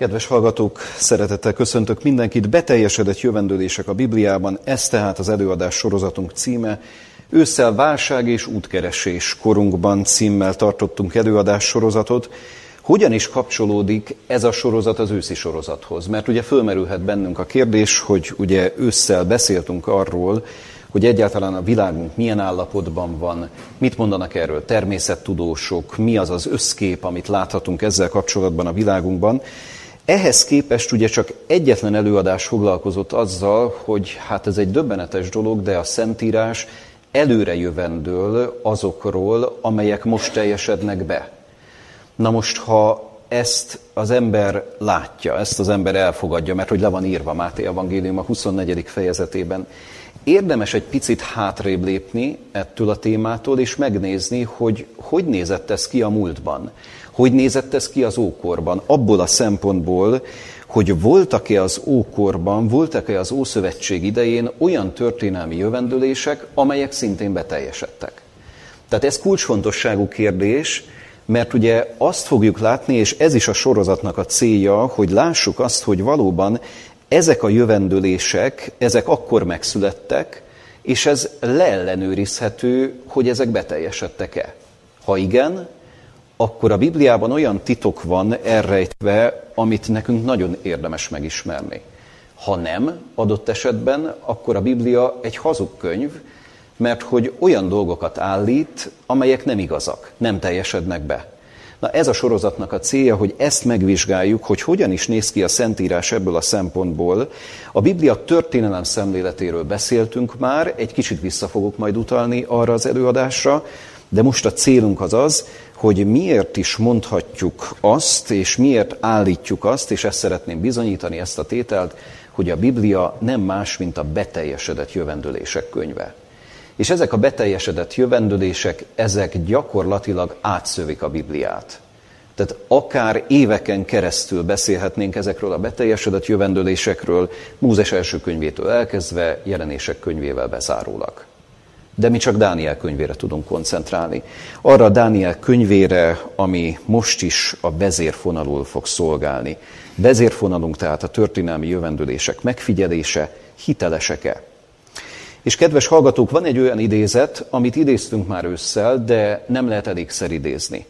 Kedves hallgatók, szeretettel köszöntök mindenkit. Beteljesedett jövendőlések a Bibliában, ez tehát az előadás sorozatunk címe. Ősszel válság és útkeresés korunkban címmel tartottunk előadás sorozatot. Hogyan is kapcsolódik ez a sorozat az őszi sorozathoz? Mert ugye fölmerülhet bennünk a kérdés, hogy ugye ősszel beszéltünk arról, hogy egyáltalán a világunk milyen állapotban van, mit mondanak erről természettudósok, mi az az összkép, amit láthatunk ezzel kapcsolatban a világunkban. Ehhez képest ugye csak egyetlen előadás foglalkozott azzal, hogy hát ez egy döbbenetes dolog, de a Szentírás előre jövendől azokról, amelyek most teljesednek be. Na most, ha ezt az ember látja, ezt az ember elfogadja, mert hogy le van írva Máté Evangélium a 24. fejezetében, érdemes egy picit hátrébb lépni ettől a témától, és megnézni, hogy hogy nézett ez ki a múltban. Hogy nézett ez ki az ókorban? Abból a szempontból, hogy voltak-e az ókorban, voltak-e az Ószövetség idején olyan történelmi jövendőlések, amelyek szintén beteljesedtek. Tehát ez kulcsfontosságú kérdés, mert ugye azt fogjuk látni, és ez is a sorozatnak a célja, hogy lássuk azt, hogy valóban ezek a jövendőlések, ezek akkor megszülettek, és ez leellenőrizhető, hogy ezek beteljesedtek-e. Ha igen, akkor a Bibliában olyan titok van elrejtve, amit nekünk nagyon érdemes megismerni. Ha nem, adott esetben, akkor a Biblia egy hazug könyv, mert hogy olyan dolgokat állít, amelyek nem igazak, nem teljesednek be. Na ez a sorozatnak a célja, hogy ezt megvizsgáljuk, hogy hogyan is néz ki a Szentírás ebből a szempontból. A Biblia történelem szemléletéről beszéltünk már, egy kicsit vissza fogok majd utalni arra az előadásra, de most a célunk az az, hogy miért is mondhatjuk azt, és miért állítjuk azt, és ezt szeretném bizonyítani, ezt a tételt, hogy a Biblia nem más, mint a beteljesedett jövendőlések könyve. És ezek a beteljesedett jövendőlések, ezek gyakorlatilag átszövik a Bibliát. Tehát akár éveken keresztül beszélhetnénk ezekről a beteljesedett jövendőlésekről, Mózes első könyvétől elkezdve, jelenések könyvével bezárólag. De mi csak Dániel könyvére tudunk koncentrálni. Arra a Dániel könyvére, ami most is a vezérfonalul fog szolgálni. Vezérfonalunk tehát a történelmi jövendőlések megfigyelése, hitelesek-e, és kedves hallgatók, van egy olyan idézet, amit idéztünk már ősszel, de nem lehet elégszer idézni.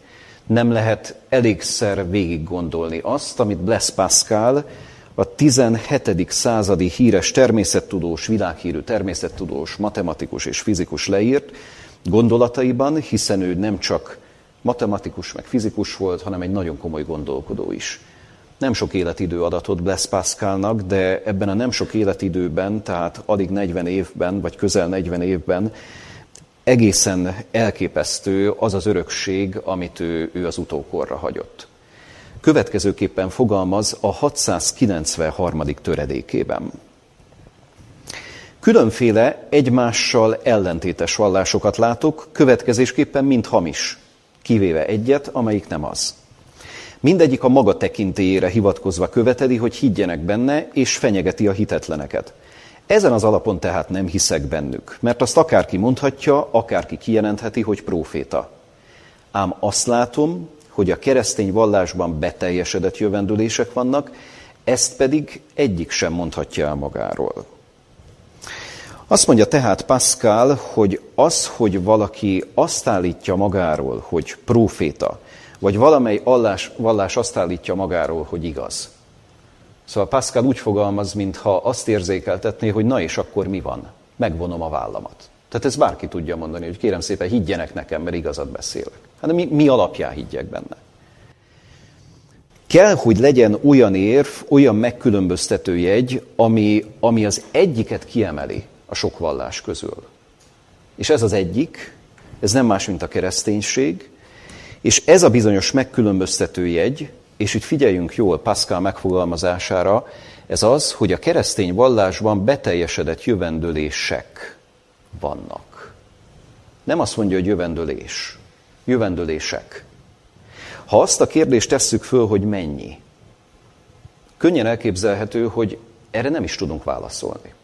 Nem lehet elégszer végig gondolni azt, amit Blaise Pascal, a 17. századi híres természettudós, világhírű természettudós, matematikus és fizikus leírt gondolataiban, hiszen ő nem csak matematikus meg fizikus volt, hanem egy nagyon komoly gondolkodó is. Nem sok életidő adatot Blaise Pascalnak, de ebben a nem sok életidőben, tehát alig 40 évben, vagy közel 40 évben egészen elképesztő az az örökség, amit ő, ő az utókorra hagyott. Következőképpen fogalmaz a 693. töredékében. Különféle egymással ellentétes vallásokat látok, következésképpen mind hamis, kivéve egyet, amelyik nem az. Mindegyik a maga tekintélyére hivatkozva követeli, hogy higgyenek benne, és fenyegeti a hitetleneket. Ezen az alapon tehát nem hiszek bennük, mert azt akárki mondhatja, akárki kijelentheti, hogy próféta. Ám azt látom, hogy a keresztény vallásban beteljesedett jövendőlések vannak, ezt pedig egyik sem mondhatja el magáról. Azt mondja tehát Pascal, hogy az, hogy valaki azt állítja magáról, hogy próféta, vagy valamely vallás, vallás azt állítja magáról, hogy igaz. Szóval Pascal úgy fogalmaz, mintha azt érzékeltetné, hogy na és akkor mi van? Megvonom a vállamat. Tehát ez bárki tudja mondani, hogy kérem szépen higgyenek nekem, mert igazat beszélek. Hát mi, mi alapján higgyek benne? Kell, hogy legyen olyan érv, olyan megkülönböztető jegy, ami, ami az egyiket kiemeli a sok vallás közül. És ez az egyik, ez nem más, mint a kereszténység, és ez a bizonyos megkülönböztető jegy, és itt figyeljünk jól Pascal megfogalmazására, ez az, hogy a keresztény vallásban beteljesedett jövendőlések vannak. Nem azt mondja, hogy jövendőlés, jövendőlések. Ha azt a kérdést tesszük föl, hogy mennyi, könnyen elképzelhető, hogy erre nem is tudunk válaszolni.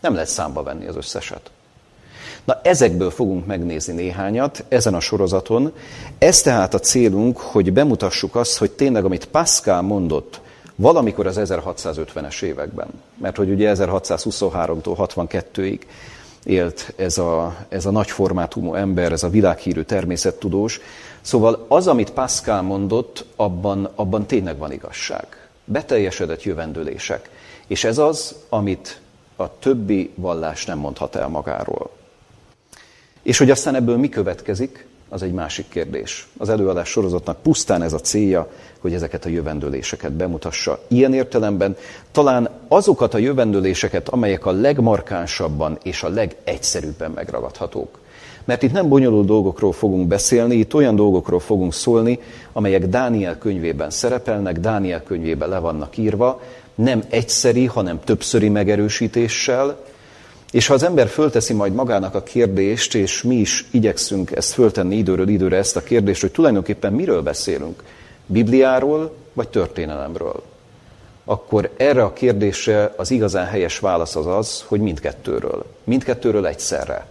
Nem lehet számba venni az összeset. Na ezekből fogunk megnézni néhányat ezen a sorozaton. Ez tehát a célunk, hogy bemutassuk azt, hogy tényleg, amit Pascal mondott valamikor az 1650-es években, mert hogy ugye 1623-tól 62-ig élt ez a, ez a nagy formátumú ember, ez a világhírű természettudós. Szóval az, amit Pascal mondott, abban, abban tényleg van igazság. Beteljesedett jövendőlések. És ez az, amit a többi vallás nem mondhat el magáról. És hogy aztán ebből mi következik, az egy másik kérdés. Az előadás sorozatnak pusztán ez a célja, hogy ezeket a jövendőléseket bemutassa. Ilyen értelemben talán azokat a jövendőléseket, amelyek a legmarkánsabban és a legegyszerűbben megragadhatók. Mert itt nem bonyolult dolgokról fogunk beszélni, itt olyan dolgokról fogunk szólni, amelyek Dániel könyvében szerepelnek, Dániel könyvében le vannak írva, nem egyszeri, hanem többszöri megerősítéssel, és ha az ember fölteszi majd magának a kérdést, és mi is igyekszünk ezt föltenni időről időre ezt a kérdést, hogy tulajdonképpen miről beszélünk, Bibliáról vagy történelemről, akkor erre a kérdésre az igazán helyes válasz az az, hogy mindkettőről. Mindkettőről egyszerre.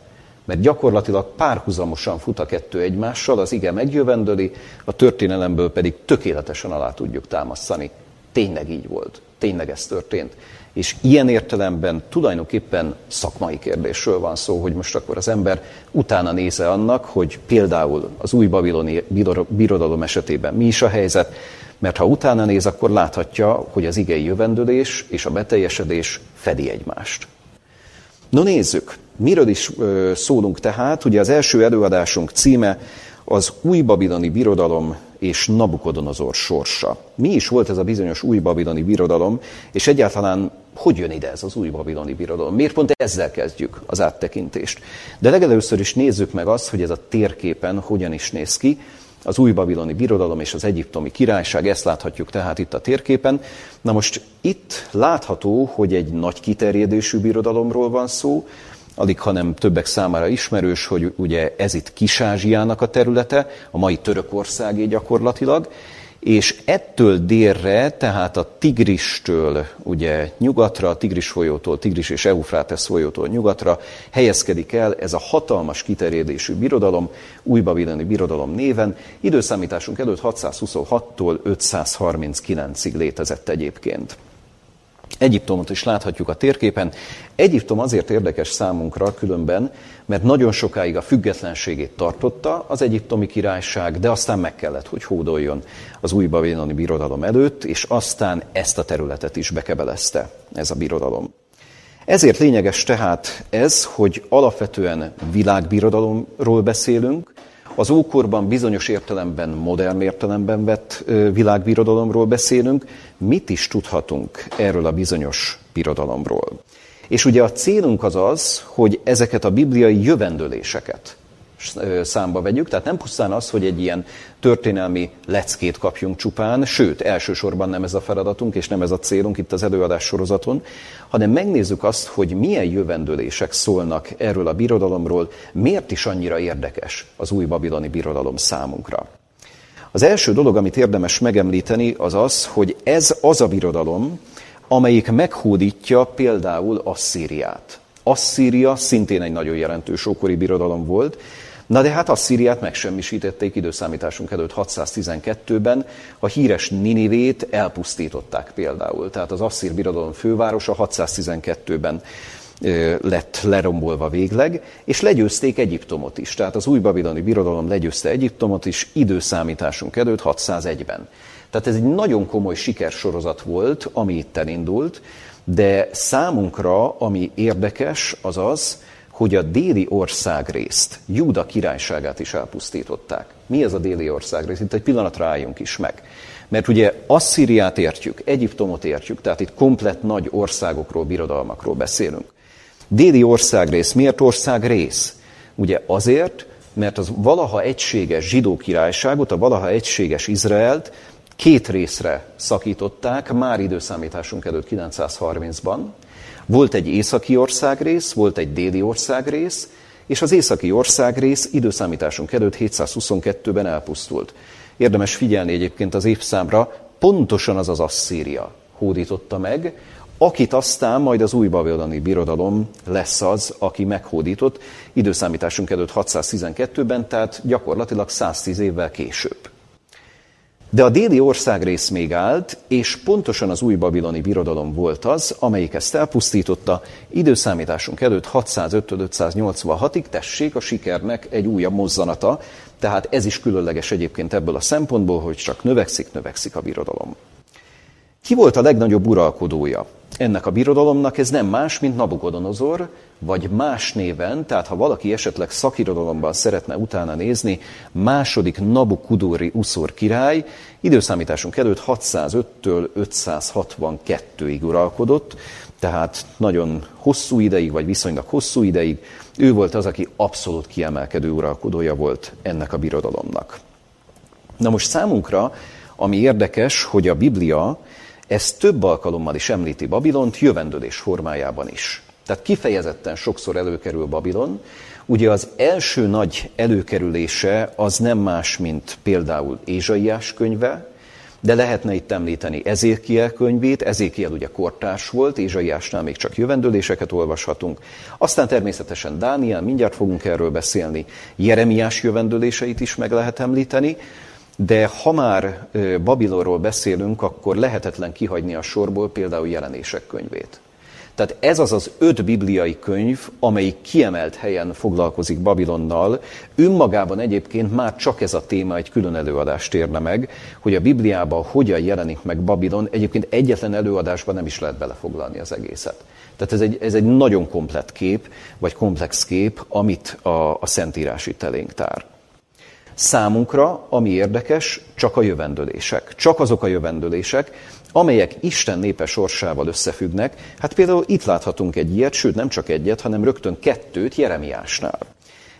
Mert gyakorlatilag párhuzamosan fut a kettő egymással, az ige megjövendöli, a történelemből pedig tökéletesen alá tudjuk támasztani. Tényleg így volt. Tényleg ez történt. És ilyen értelemben tulajdonképpen szakmai kérdésről van szó, hogy most akkor az ember utána néze annak, hogy például az új babiloni birodalom esetében mi is a helyzet, mert ha utána néz, akkor láthatja, hogy az igei jövendőlés és a beteljesedés fedi egymást. No nézzük, miről is szólunk tehát, ugye az első előadásunk címe az új babiloni birodalom és Nabukodonozor sorsa. Mi is volt ez a bizonyos új babiloni birodalom, és egyáltalán hogy jön ide ez az új babiloni birodalom? Miért pont ezzel kezdjük az áttekintést? De legelőször is nézzük meg azt, hogy ez a térképen hogyan is néz ki. Az új babiloni birodalom és az egyiptomi királyság, ezt láthatjuk tehát itt a térképen. Na most itt látható, hogy egy nagy kiterjedésű birodalomról van szó, alig hanem többek számára ismerős, hogy ugye ez itt Kis-Ázsiának a területe, a mai Törökországé gyakorlatilag, és ettől délre, tehát a Tigristől ugye nyugatra, a Tigris folyótól, Tigris és Eufrátesz folyótól nyugatra helyezkedik el ez a hatalmas kiterjedésű birodalom, újbabiloni birodalom néven. Időszámításunk előtt 626-tól 539-ig létezett egyébként. Egyiptomot is láthatjuk a térképen. Egyiptom azért érdekes számunkra különben, mert nagyon sokáig a függetlenségét tartotta az egyiptomi királyság, de aztán meg kellett, hogy hódoljon az új babiloni birodalom előtt, és aztán ezt a területet is bekebelezte ez a birodalom. Ezért lényeges tehát ez, hogy alapvetően világbirodalomról beszélünk, az ókorban bizonyos értelemben, modern értelemben vett világbirodalomról beszélünk. Mit is tudhatunk erről a bizonyos birodalomról? És ugye a célunk az az, hogy ezeket a bibliai jövendőléseket számba vegyük, tehát nem pusztán az, hogy egy ilyen történelmi leckét kapjunk csupán, sőt, elsősorban nem ez a feladatunk, és nem ez a célunk itt az előadás sorozaton, hanem megnézzük azt, hogy milyen jövendőlések szólnak erről a birodalomról, miért is annyira érdekes az új babiloni birodalom számunkra. Az első dolog, amit érdemes megemlíteni, az az, hogy ez az a birodalom, amelyik meghódítja például Asszíriát. Asszíria szintén egy nagyon jelentős ókori birodalom volt, Na de hát Asszíriát megsemmisítették időszámításunk előtt 612-ben, a híres Ninivét elpusztították például. Tehát az Asszír birodalom fővárosa 612-ben lett lerombolva végleg, és legyőzték Egyiptomot is. Tehát az új babiloni birodalom legyőzte Egyiptomot is időszámításunk előtt 601-ben. Tehát ez egy nagyon komoly sikersorozat volt, ami itt elindult, de számunkra, ami érdekes, az az, hogy a déli országrészt, Júda királyságát is elpusztították. Mi ez a déli országrész? Itt egy pillanatra álljunk is meg. Mert ugye Asszíriát értjük, Egyiptomot értjük, tehát itt komplett nagy országokról, birodalmakról beszélünk. Déli országrész, miért országrész? Ugye azért, mert az valaha egységes zsidó királyságot, a valaha egységes Izraelt két részre szakították, már időszámításunk előtt 930-ban, volt egy északi országrész, volt egy déli országrész, és az északi országrész időszámításunk előtt 722-ben elpusztult. Érdemes figyelni egyébként az évszámra, pontosan az az Asszíria hódította meg, akit aztán majd az új babiloni birodalom lesz az, aki meghódított időszámításunk előtt 612-ben, tehát gyakorlatilag 110 évvel később. De a déli országrész még állt, és pontosan az új babiloni birodalom volt az, amelyik ezt elpusztította. Időszámításunk előtt 605-586-ig tessék a sikernek egy újabb mozzanata, tehát ez is különleges egyébként ebből a szempontból, hogy csak növekszik, növekszik a birodalom. Ki volt a legnagyobb uralkodója ennek a birodalomnak? Ez nem más, mint Nabukodonozor, vagy más néven, tehát ha valaki esetleg szakirodalomban szeretne utána nézni, második Nabukudori Uszor király, időszámításunk előtt 605-től 562-ig uralkodott, tehát nagyon hosszú ideig, vagy viszonylag hosszú ideig, ő volt az, aki abszolút kiemelkedő uralkodója volt ennek a birodalomnak. Na most számunkra, ami érdekes, hogy a Biblia ezt több alkalommal is említi Babilont, jövendőlés formájában is. Tehát kifejezetten sokszor előkerül Babilon. Ugye az első nagy előkerülése az nem más, mint például Ézsaiás könyve, de lehetne itt említeni Ezékiel könyvét, Ezékiel ugye kortárs volt, Ézsaiásnál még csak jövendőléseket olvashatunk. Aztán természetesen Dániel, mindjárt fogunk erről beszélni, Jeremiás jövendőléseit is meg lehet említeni, de ha már Babilonról beszélünk, akkor lehetetlen kihagyni a sorból például jelenések könyvét. Tehát ez az az öt bibliai könyv, amelyik kiemelt helyen foglalkozik Babilonnal. Önmagában egyébként már csak ez a téma egy külön előadást érne meg, hogy a Bibliában hogyan jelenik meg Babilon. Egyébként egyetlen előadásban nem is lehet belefoglalni az egészet. Tehát ez egy, ez egy nagyon komplett kép, vagy komplex kép, amit a, a Szentírás itt elénk tár. Számunkra, ami érdekes, csak a jövendőlések. Csak azok a jövendőlések, amelyek Isten népe sorsával összefüggnek. Hát például itt láthatunk egy ilyet, sőt nem csak egyet, hanem rögtön kettőt Jeremiásnál.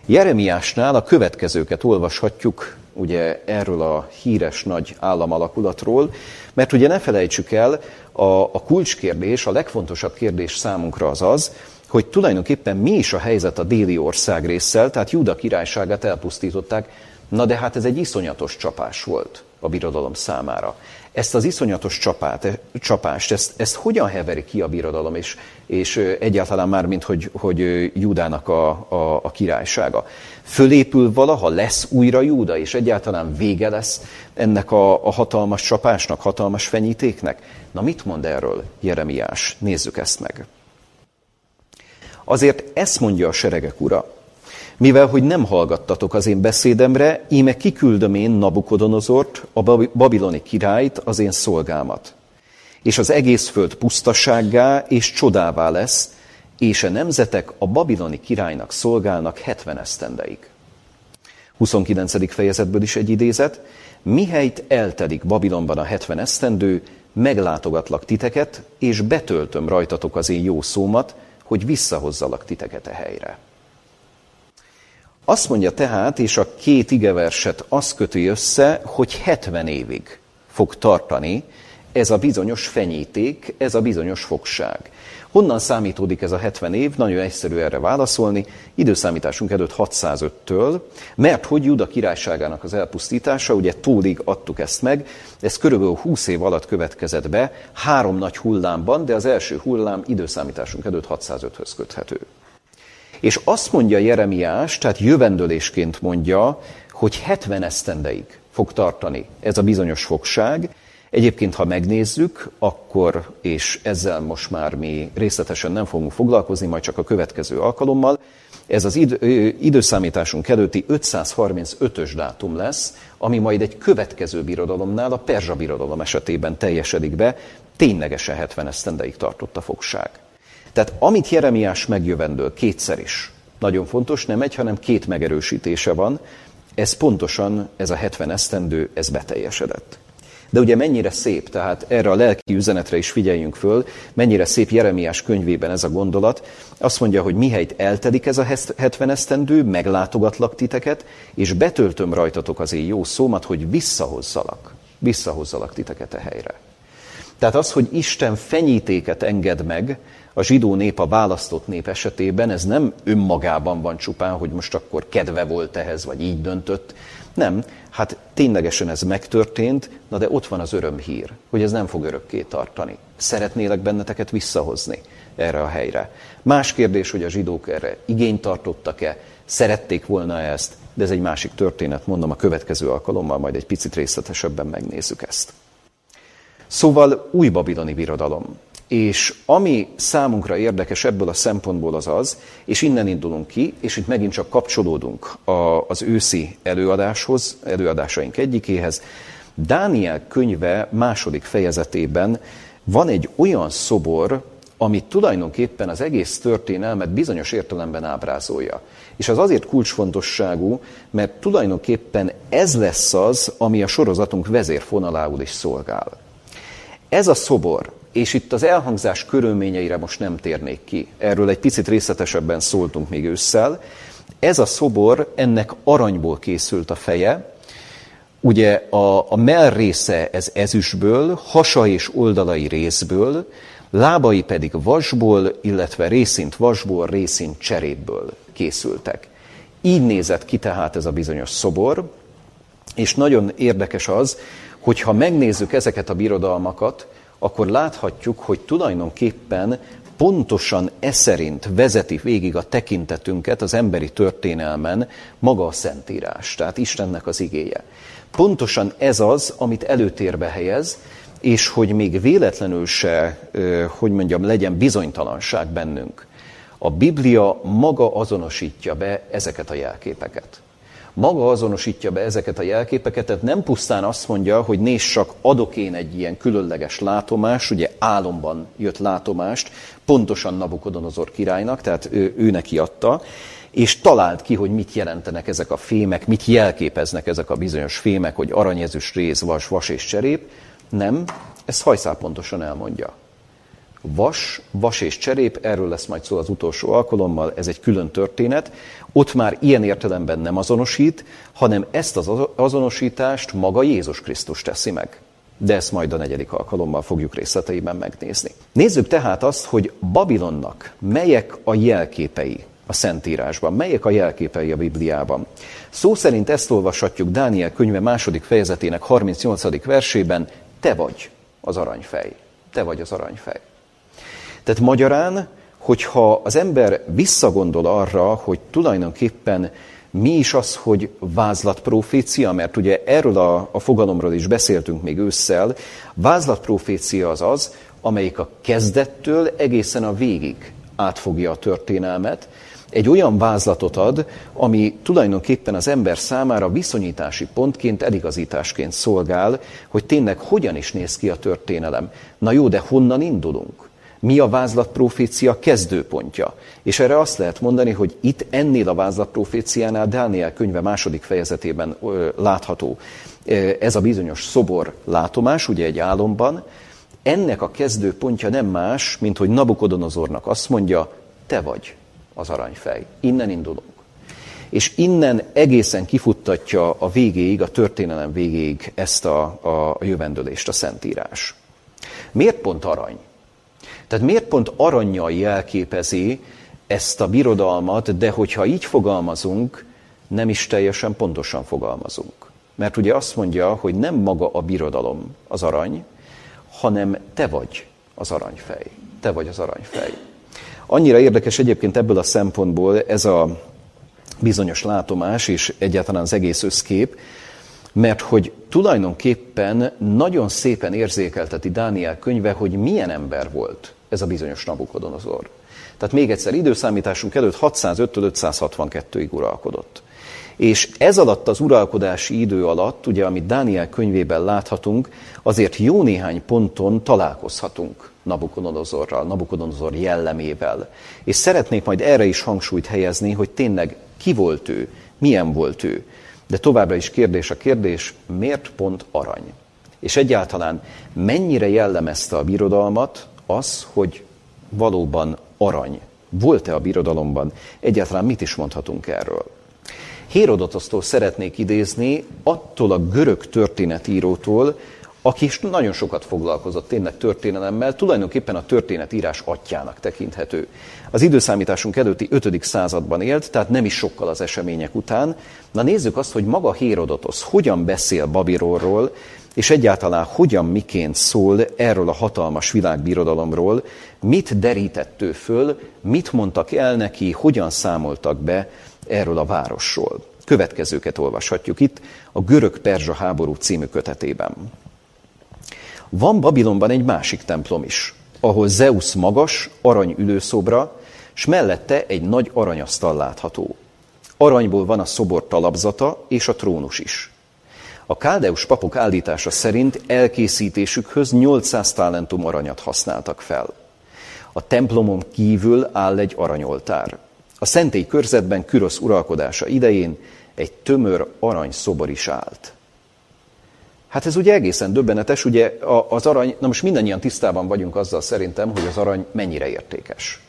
Jeremiásnál a következőket olvashatjuk ugye erről a híres nagy államalakulatról, mert ugye ne felejtsük el, a, a kulcskérdés, a legfontosabb kérdés számunkra az az, hogy tulajdonképpen mi is a helyzet a déli ország résszel, tehát Júda királyságát elpusztították, na de hát ez egy iszonyatos csapás volt a birodalom számára. Ezt az iszonyatos csapát, csapást, ezt, ezt hogyan heveri ki a birodalom, és, és egyáltalán már, mint hogy, hogy Júdának a, a, a királysága. Fölépül valaha, lesz újra Júda, és egyáltalán vége lesz ennek a, a hatalmas csapásnak, hatalmas fenyítéknek? Na mit mond erről Jeremiás? Nézzük ezt meg. Azért ezt mondja a seregek ura, mivel hogy nem hallgattatok az én beszédemre, íme kiküldöm én Nabukodonozort, a babiloni királyt, az én szolgámat. És az egész föld pusztasággá és csodává lesz, és a nemzetek a babiloni királynak szolgálnak 70 esztendeig. 29. fejezetből is egy idézet. Mihelyt eltelik Babilonban a 70 esztendő, meglátogatlak titeket, és betöltöm rajtatok az én jó szómat, hogy visszahozzalak titeket a helyre. Azt mondja tehát, és a két igeverset azt köti össze, hogy 70 évig fog tartani ez a bizonyos fenyíték, ez a bizonyos fogság. Honnan számítódik ez a 70 év? Nagyon egyszerű erre válaszolni. Időszámításunk előtt 605-től, mert hogy Juda királyságának az elpusztítása, ugye tólig adtuk ezt meg, ez körülbelül 20 év alatt következett be, három nagy hullámban, de az első hullám időszámításunk előtt 605-höz köthető. És azt mondja Jeremiás, tehát jövendőlésként mondja, hogy 70 esztendeig fog tartani ez a bizonyos fogság. Egyébként, ha megnézzük, akkor, és ezzel most már mi részletesen nem fogunk foglalkozni, majd csak a következő alkalommal, ez az id- időszámításunk előtti 535-ös dátum lesz, ami majd egy következő birodalomnál, a Perzsa birodalom esetében teljesedik be, ténylegesen 70 esztendeig tartott a fogság. Tehát amit Jeremiás megjövendől kétszer is, nagyon fontos, nem egy, hanem két megerősítése van, ez pontosan, ez a 70 esztendő, ez beteljesedett. De ugye mennyire szép, tehát erre a lelki üzenetre is figyeljünk föl, mennyire szép Jeremiás könyvében ez a gondolat. Azt mondja, hogy mihelyt eltedik ez a 70 esztendő, meglátogatlak titeket, és betöltöm rajtatok az én jó szómat, hogy visszahozzalak, visszahozzalak titeket a helyre. Tehát az, hogy Isten fenyítéket enged meg, a zsidó nép, a választott nép esetében ez nem önmagában van csupán, hogy most akkor kedve volt ehhez, vagy így döntött. Nem, hát ténylegesen ez megtörtént, na de ott van az örömhír, hogy ez nem fog örökké tartani. Szeretnélek benneteket visszahozni erre a helyre. Más kérdés, hogy a zsidók erre igényt tartottak-e, Szerették volna ezt, de ez egy másik történet, mondom a következő alkalommal, majd egy picit részletesebben megnézzük ezt. Szóval új babiloni birodalom. És ami számunkra érdekes ebből a szempontból az az, és innen indulunk ki, és itt megint csak kapcsolódunk az őszi előadáshoz, előadásaink egyikéhez, Dániel könyve második fejezetében van egy olyan szobor, ami tulajdonképpen az egész történelmet bizonyos értelemben ábrázolja. És az azért kulcsfontosságú, mert tulajdonképpen ez lesz az, ami a sorozatunk vezérfonalául is szolgál. Ez a szobor, és itt az elhangzás körülményeire most nem térnék ki, erről egy picit részletesebben szóltunk még ősszel, ez a szobor, ennek aranyból készült a feje, ugye a, a mell része ez ezüstből, hasa és oldalai részből, lábai pedig vasból, illetve részint vasból, részint cserépből készültek. Így nézett ki tehát ez a bizonyos szobor, és nagyon érdekes az, hogy ha megnézzük ezeket a birodalmakat, akkor láthatjuk, hogy tulajdonképpen pontosan e szerint vezeti végig a tekintetünket az emberi történelmen maga a Szentírás, tehát Istennek az igéje. Pontosan ez az, amit előtérbe helyez, és hogy még véletlenül se, hogy mondjam, legyen bizonytalanság bennünk. A Biblia maga azonosítja be ezeket a jelképeket. Maga azonosítja be ezeket a jelképeket, tehát nem pusztán azt mondja, hogy nézd csak, adok én egy ilyen különleges látomás, ugye álomban jött látomást, pontosan Nabukodonozor királynak, tehát ő, ő neki adta, és talált ki, hogy mit jelentenek ezek a fémek, mit jelképeznek ezek a bizonyos fémek, hogy aranyezős réz, vas, vas és cserép. Nem, ezt hajszál pontosan elmondja. Vas, vas és cserép, erről lesz majd szó az utolsó alkalommal, ez egy külön történet. Ott már ilyen értelemben nem azonosít, hanem ezt az azonosítást maga Jézus Krisztus teszi meg. De ezt majd a negyedik alkalommal fogjuk részleteiben megnézni. Nézzük tehát azt, hogy Babilonnak melyek a jelképei a Szentírásban, melyek a jelképei a Bibliában. Szó szerint ezt olvashatjuk Dániel könyve második fejezetének 38. versében, te vagy az aranyfej. Te vagy az aranyfej. Tehát magyarán, hogyha az ember visszagondol arra, hogy tulajdonképpen mi is az, hogy vázlatprofécia, mert ugye erről a, a fogalomról is beszéltünk még ősszel, vázlatprofécia az az, amelyik a kezdettől egészen a végig átfogja a történelmet, egy olyan vázlatot ad, ami tulajdonképpen az ember számára viszonyítási pontként, eligazításként szolgál, hogy tényleg hogyan is néz ki a történelem. Na jó, de honnan indulunk? Mi a vázlatprofécia kezdőpontja? És erre azt lehet mondani, hogy itt ennél a vázlatproféciánál Dániel könyve második fejezetében látható ez a bizonyos szobor látomás, ugye egy álomban, ennek a kezdőpontja nem más, mint hogy Nabukodonozornak azt mondja, te vagy az aranyfej. Innen indulunk. És innen egészen kifuttatja a végéig, a történelem végéig ezt a, a jövendőlést a Szentírás. Miért pont arany? Tehát miért pont aranyjal jelképezi ezt a birodalmat, de hogyha így fogalmazunk, nem is teljesen pontosan fogalmazunk. Mert ugye azt mondja, hogy nem maga a birodalom az arany, hanem te vagy az aranyfej. Te vagy az aranyfej. Annyira érdekes egyébként ebből a szempontból ez a bizonyos látomás és egyáltalán az egész összkép, mert hogy tulajdonképpen nagyon szépen érzékelteti Dániel könyve, hogy milyen ember volt ez a bizonyos Nabukodonozor. Tehát még egyszer, időszámításunk előtt 605-562-ig uralkodott. És ez alatt az uralkodási idő alatt, ugye, amit Dániel könyvében láthatunk, azért jó néhány ponton találkozhatunk Nabukodonozorral, Nabukodonozor jellemével. És szeretnék majd erre is hangsúlyt helyezni, hogy tényleg ki volt ő, milyen volt ő. De továbbra is kérdés a kérdés, miért pont arany? És egyáltalán mennyire jellemezte a birodalmat az, hogy valóban arany volt-e a birodalomban? Egyáltalán mit is mondhatunk erről? Hérodotoztól szeretnék idézni, attól a görög történetírótól, aki is nagyon sokat foglalkozott tényleg történelemmel, tulajdonképpen a történetírás atyának tekinthető. Az időszámításunk előtti 5. században élt, tehát nem is sokkal az események után. Na nézzük azt, hogy maga Hérodotosz hogyan beszél Babilonról, és egyáltalán hogyan, miként szól erről a hatalmas világbirodalomról, mit derített föl, mit mondtak el neki, hogyan számoltak be erről a városról. Következőket olvashatjuk itt a Görög-Perzsa háború című kötetében. Van Babilonban egy másik templom is, ahol Zeus magas, arany ülőszobra, s mellette egy nagy aranyasztal látható. Aranyból van a szobor talapzata és a trónus is. A káldeus papok állítása szerint elkészítésükhöz 800 talentum aranyat használtak fel. A templomon kívül áll egy aranyoltár. A szentély körzetben Kürosz uralkodása idején egy tömör aranyszobor is állt. Hát ez ugye egészen döbbenetes, ugye az arany, na most mindannyian tisztában vagyunk azzal szerintem, hogy az arany mennyire értékes.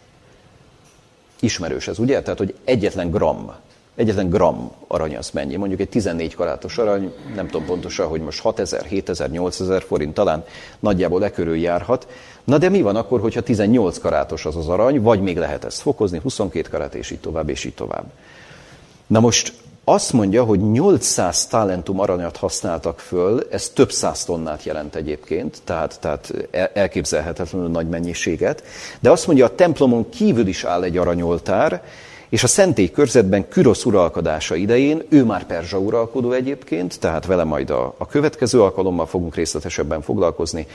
Ismerős ez, ugye? Tehát, hogy egyetlen gram, egyetlen gram arany az mennyi. Mondjuk egy 14 karátos arany, nem tudom pontosan, hogy most 6000, 7000, 8000 forint, talán nagyjából e körül járhat. Na de mi van akkor, hogyha 18 karátos az az arany, vagy még lehet ezt fokozni, 22 karát, és így tovább, és így tovább. Na most azt mondja, hogy 800 talentum aranyat használtak föl, ez több száz tonnát jelent egyébként, tehát, tehát elképzelhetetlenül nagy mennyiséget, de azt mondja, a templomon kívül is áll egy aranyoltár, és a szentély körzetben Kürosz uralkodása idején, ő már perzsa uralkodó egyébként, tehát vele majd a, a következő alkalommal fogunk részletesebben foglalkozni,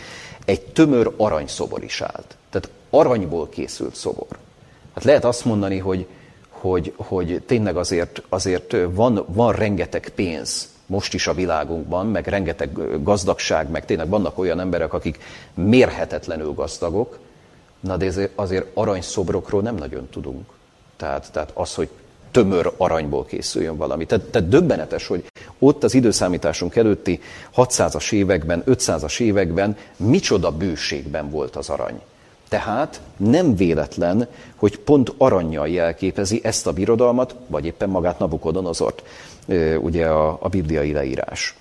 egy tömör aranyszobor is állt. Tehát aranyból készült szobor. Hát lehet azt mondani, hogy hogy, hogy tényleg azért, azért van, van rengeteg pénz most is a világunkban, meg rengeteg gazdagság, meg tényleg vannak olyan emberek, akik mérhetetlenül gazdagok, na de azért, azért aranyszobrokról nem nagyon tudunk. Tehát, tehát az, hogy tömör aranyból készüljön valami. Tehát, tehát döbbenetes, hogy ott az időszámításunk előtti 600-as években, 500-as években micsoda bőségben volt az arany. Tehát nem véletlen, hogy pont aranyjal jelképezi ezt a birodalmat, vagy éppen magát Nabukodonozort, ugye a, a bibliai leírás.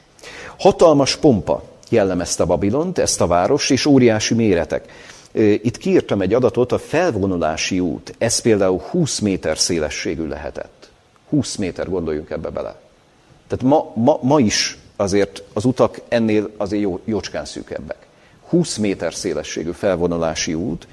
Hatalmas pompa jellemezte Babilont, ezt a város, és óriási méretek. Itt kiírtam egy adatot, a felvonulási út, ez például 20 méter szélességű lehetett. 20 méter, gondoljunk ebbe bele. Tehát ma, ma, ma is azért az utak ennél azért jó, jócskán szűkebbek. 20 méter szélességű felvonulási út,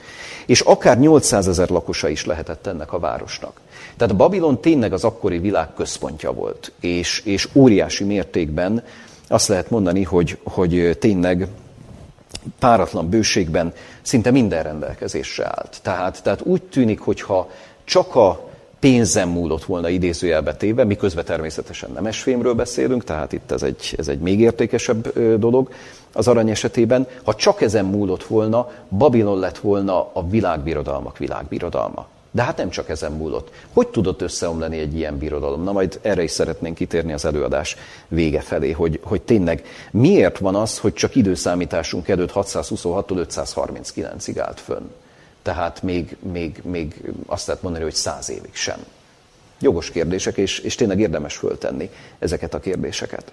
és akár 800 ezer lakosa is lehetett ennek a városnak. Tehát Babilon tényleg az akkori világ központja volt, és, és óriási mértékben azt lehet mondani, hogy, hogy tényleg páratlan bőségben szinte minden rendelkezésre állt. Tehát, tehát úgy tűnik, hogyha csak a pénzem múlott volna idézőjelbe téve, miközben természetesen nem esfémről beszélünk, tehát itt ez egy, ez egy még értékesebb dolog az arany esetében. Ha csak ezen múlott volna, Babilon lett volna a világbirodalmak világbirodalma. De hát nem csak ezen múlott. Hogy tudott összeomlani egy ilyen birodalom? Na majd erre is szeretnénk kitérni az előadás vége felé, hogy, hogy tényleg miért van az, hogy csak időszámításunk előtt 626-tól 539-ig állt fönn? tehát még, még, még azt lehet mondani, hogy száz évig sem. Jogos kérdések, és, és tényleg érdemes föltenni ezeket a kérdéseket.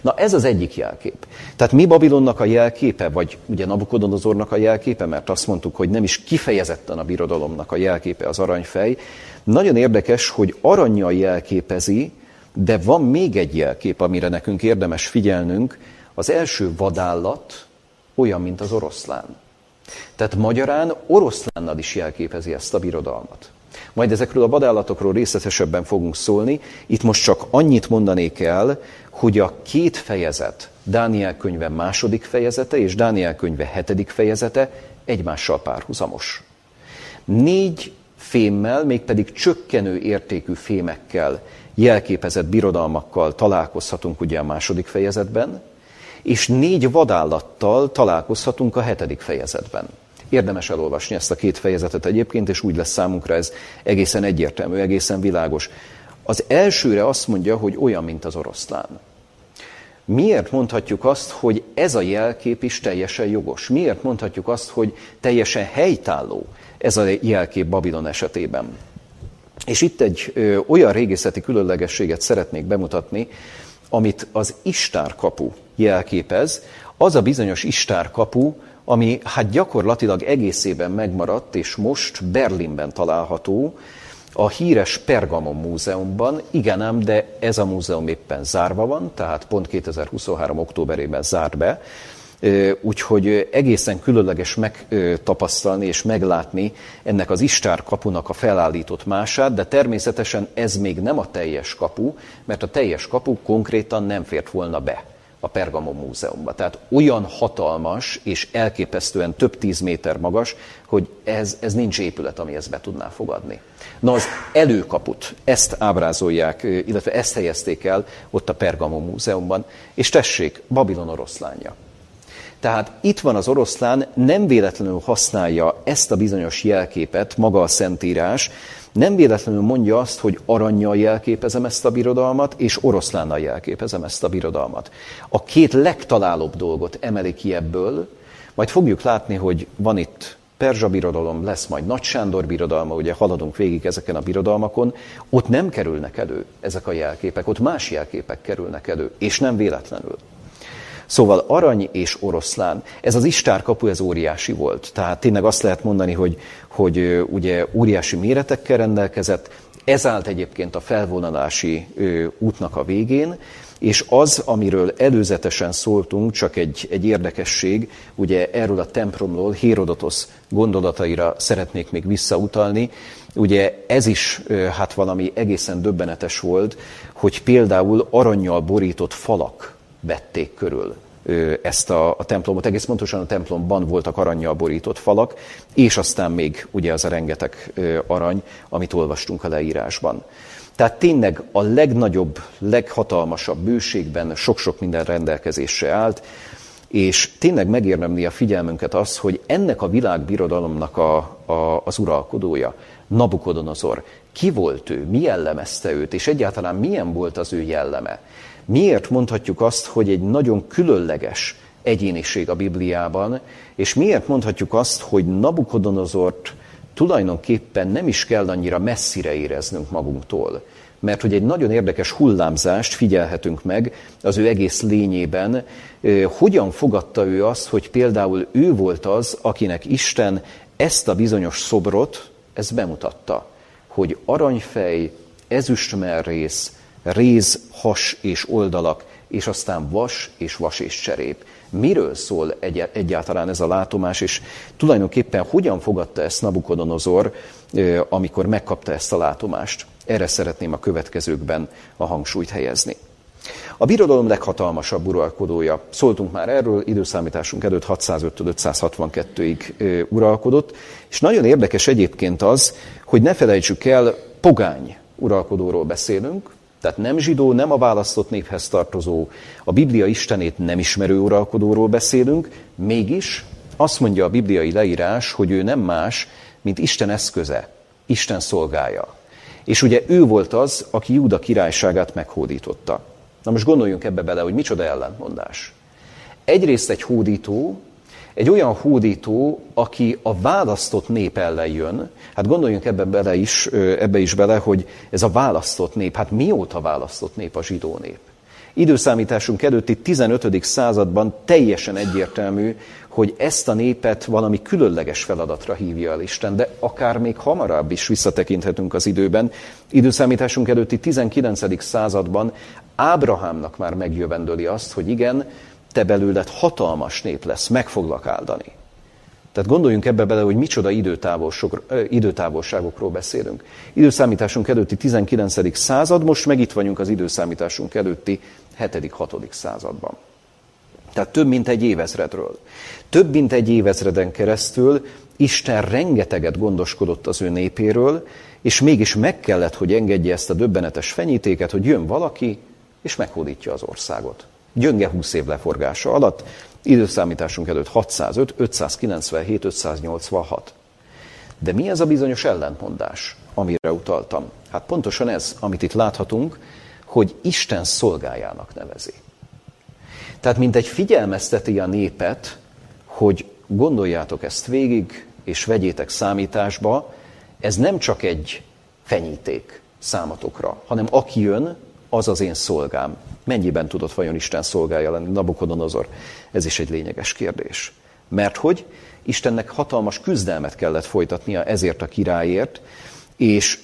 Na ez az egyik jelkép. Tehát mi Babilonnak a jelképe, vagy ugye Nabukodonozornak a jelképe, mert azt mondtuk, hogy nem is kifejezetten a birodalomnak a jelképe az aranyfej. Nagyon érdekes, hogy aranyjal jelképezi, de van még egy jelkép, amire nekünk érdemes figyelnünk. Az első vadállat olyan, mint az oroszlán. Tehát magyarán oroszlánnal is jelképezi ezt a birodalmat. Majd ezekről a vadállatokról részletesebben fogunk szólni. Itt most csak annyit mondanék el, hogy a két fejezet, Dániel könyve második fejezete és Dániel könyve hetedik fejezete egymással párhuzamos. Négy fémmel, mégpedig csökkenő értékű fémekkel jelképezett birodalmakkal találkozhatunk ugye a második fejezetben, és négy vadállattal találkozhatunk a hetedik fejezetben. Érdemes elolvasni ezt a két fejezetet egyébként, és úgy lesz számunkra ez egészen egyértelmű, egészen világos. Az elsőre azt mondja, hogy olyan, mint az oroszlán. Miért mondhatjuk azt, hogy ez a jelkép is teljesen jogos? Miért mondhatjuk azt, hogy teljesen helytálló ez a jelkép Babilon esetében? És itt egy ö, olyan régészeti különlegességet szeretnék bemutatni, amit az Istár kapu jelképez, az a bizonyos Istár kapu, ami hát gyakorlatilag egészében megmaradt, és most Berlinben található, a híres Pergamon Múzeumban, igen ám, de ez a múzeum éppen zárva van, tehát pont 2023. októberében zárt be, Úgyhogy egészen különleges megtapasztalni és meglátni ennek az Istár kapunak a felállított mását, de természetesen ez még nem a teljes kapu, mert a teljes kapu konkrétan nem fért volna be a Pergamon Múzeumba. Tehát olyan hatalmas és elképesztően több tíz méter magas, hogy ez, ez nincs épület, ami ezt be tudná fogadni. Na az előkaput, ezt ábrázolják, illetve ezt helyezték el ott a Pergamon Múzeumban, és tessék, Babilon oroszlánja. Tehát itt van az oroszlán, nem véletlenül használja ezt a bizonyos jelképet, maga a Szentírás, nem véletlenül mondja azt, hogy aranyjal jelképezem ezt a birodalmat, és oroszlánnal jelképezem ezt a birodalmat. A két legtalálóbb dolgot emeli ki ebből, majd fogjuk látni, hogy van itt Perzsa birodalom, lesz majd Nagy Sándor birodalma, ugye haladunk végig ezeken a birodalmakon, ott nem kerülnek elő ezek a jelképek, ott más jelképek kerülnek elő, és nem véletlenül. Szóval arany és oroszlán. Ez az istár kapu, ez óriási volt. Tehát tényleg azt lehet mondani, hogy, hogy ugye óriási méretekkel rendelkezett, ez állt egyébként a felvonalási útnak a végén, és az, amiről előzetesen szóltunk, csak egy, egy érdekesség, ugye erről a templomról Hérodotos gondolataira szeretnék még visszautalni, ugye ez is hát valami egészen döbbenetes volt, hogy például aranyjal borított falak vették körül ezt a, a templomot. Egész pontosan a templomban voltak aranyjal borított falak, és aztán még ugye az a rengeteg arany, amit olvastunk a leírásban. Tehát tényleg a legnagyobb, leghatalmasabb bőségben sok-sok minden rendelkezésre állt, és tényleg megérdemli a figyelmünket az, hogy ennek a világbirodalomnak a, a, az uralkodója, Nabukodonozor, ki volt ő, mi jellemezte őt, és egyáltalán milyen volt az ő jelleme. Miért mondhatjuk azt, hogy egy nagyon különleges egyéniség a Bibliában, és miért mondhatjuk azt, hogy Nabukodonozort tulajdonképpen nem is kell annyira messzire éreznünk magunktól. Mert hogy egy nagyon érdekes hullámzást figyelhetünk meg az ő egész lényében, hogyan fogadta ő azt, hogy például ő volt az, akinek Isten ezt a bizonyos szobrot, ezt bemutatta, hogy aranyfej, ezüstmerrész, réz, has és oldalak, és aztán vas és vas és cserép. Miről szól egy- egyáltalán ez a látomás, és tulajdonképpen hogyan fogadta ezt Nabukodonozor, amikor megkapta ezt a látomást? Erre szeretném a következőkben a hangsúlyt helyezni. A birodalom leghatalmasabb uralkodója, szóltunk már erről, időszámításunk előtt 605-562-ig uralkodott, és nagyon érdekes egyébként az, hogy ne felejtsük el, pogány uralkodóról beszélünk, tehát nem zsidó, nem a választott néphez tartozó, a Biblia Istenét nem ismerő uralkodóról beszélünk, mégis azt mondja a bibliai leírás, hogy ő nem más, mint Isten eszköze, Isten szolgája. És ugye ő volt az, aki Júda királyságát meghódította. Na most gondoljunk ebbe bele, hogy micsoda ellentmondás. Egyrészt egy hódító, egy olyan hódító, aki a választott nép ellen jön, hát gondoljunk ebbe, bele is, ebbe is bele, hogy ez a választott nép, hát mióta választott nép a zsidó nép? Időszámításunk előtti 15. században teljesen egyértelmű, hogy ezt a népet valami különleges feladatra hívja el Isten, de akár még hamarabb is visszatekinthetünk az időben. Időszámításunk előtti 19. században Ábrahámnak már megjövendöli azt, hogy igen, te belőled hatalmas nép lesz, meg foglak áldani. Tehát gondoljunk ebbe bele, hogy micsoda időtávolságokról beszélünk. Időszámításunk előtti 19. század, most meg itt vagyunk az időszámításunk előtti 7.-6. században. Tehát több mint egy évezredről. Több mint egy évezreden keresztül Isten rengeteget gondoskodott az ő népéről, és mégis meg kellett, hogy engedje ezt a döbbenetes fenyítéket, hogy jön valaki, és meghódítja az országot gyönge 20 év leforgása alatt, időszámításunk előtt 605, 597, 586. De mi ez a bizonyos ellentmondás, amire utaltam? Hát pontosan ez, amit itt láthatunk, hogy Isten szolgájának nevezi. Tehát mint egy figyelmezteti a népet, hogy gondoljátok ezt végig, és vegyétek számításba, ez nem csak egy fenyíték számatokra, hanem aki jön, az az én szolgám. Mennyiben tudott vajon Isten szolgája lenni Nabukodonozor? Ez is egy lényeges kérdés. Mert hogy Istennek hatalmas küzdelmet kellett folytatnia ezért a királyért, és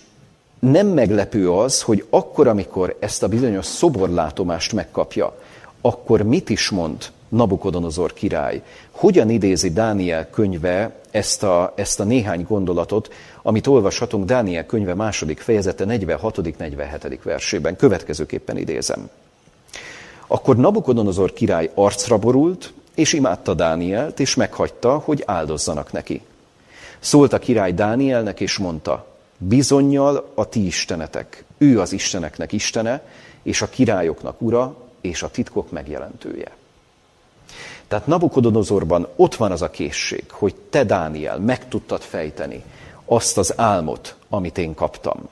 nem meglepő az, hogy akkor, amikor ezt a bizonyos szoborlátomást megkapja, akkor mit is mond Nabukodonozor király. Hogyan idézi Dániel könyve ezt a, ezt a néhány gondolatot, amit olvashatunk Dániel könyve második fejezete 46.-47. versében. Következőképpen idézem. Akkor Nabukodonozor király arcra borult, és imádta Dánielt, és meghagyta, hogy áldozzanak neki. Szólt a király Dánielnek, és mondta, bizonyal a ti istenetek, ő az isteneknek istene, és a királyoknak ura, és a titkok megjelentője. Tehát Nabukodonozorban ott van az a készség, hogy te, Dániel, meg tudtad fejteni azt az álmot, amit én kaptam.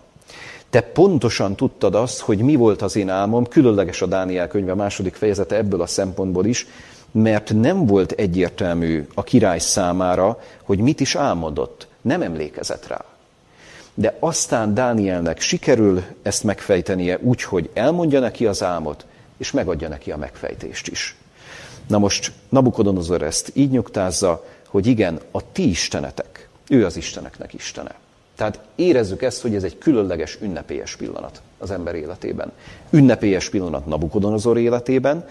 Te pontosan tudtad azt, hogy mi volt az én álmom, különleges a Dániel könyve második fejezete ebből a szempontból is, mert nem volt egyértelmű a király számára, hogy mit is álmodott. Nem emlékezett rá. De aztán Dánielnek sikerül ezt megfejtenie úgy, hogy elmondja neki az álmot, és megadja neki a megfejtést is. Na most Nabukodonozor ezt így nyugtázza, hogy igen, a ti istenetek, ő az isteneknek istene. Tehát érezzük ezt, hogy ez egy különleges, ünnepélyes pillanat az ember életében. Ünnepélyes pillanat Nabukodonozor életében,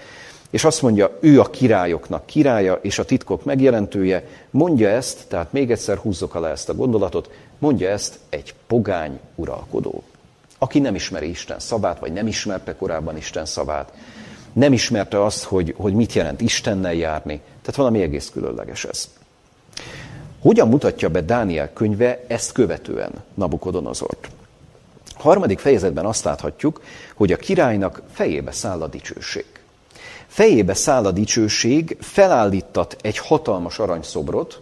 és azt mondja, ő a királyoknak királya, és a titkok megjelentője, mondja ezt, tehát még egyszer húzzok alá ezt a gondolatot, mondja ezt egy pogány uralkodó, aki nem ismeri Isten szabát, vagy nem ismerte korábban Isten szabát, nem ismerte azt, hogy, hogy mit jelent Istennel járni, tehát valami egész különleges ez. Hogyan mutatja be Dániel könyve ezt követően Nabukodonozort? Harmadik fejezetben azt láthatjuk, hogy a királynak fejébe száll a dicsőség. Fejébe száll a dicsőség, felállítat egy hatalmas aranyszobrot,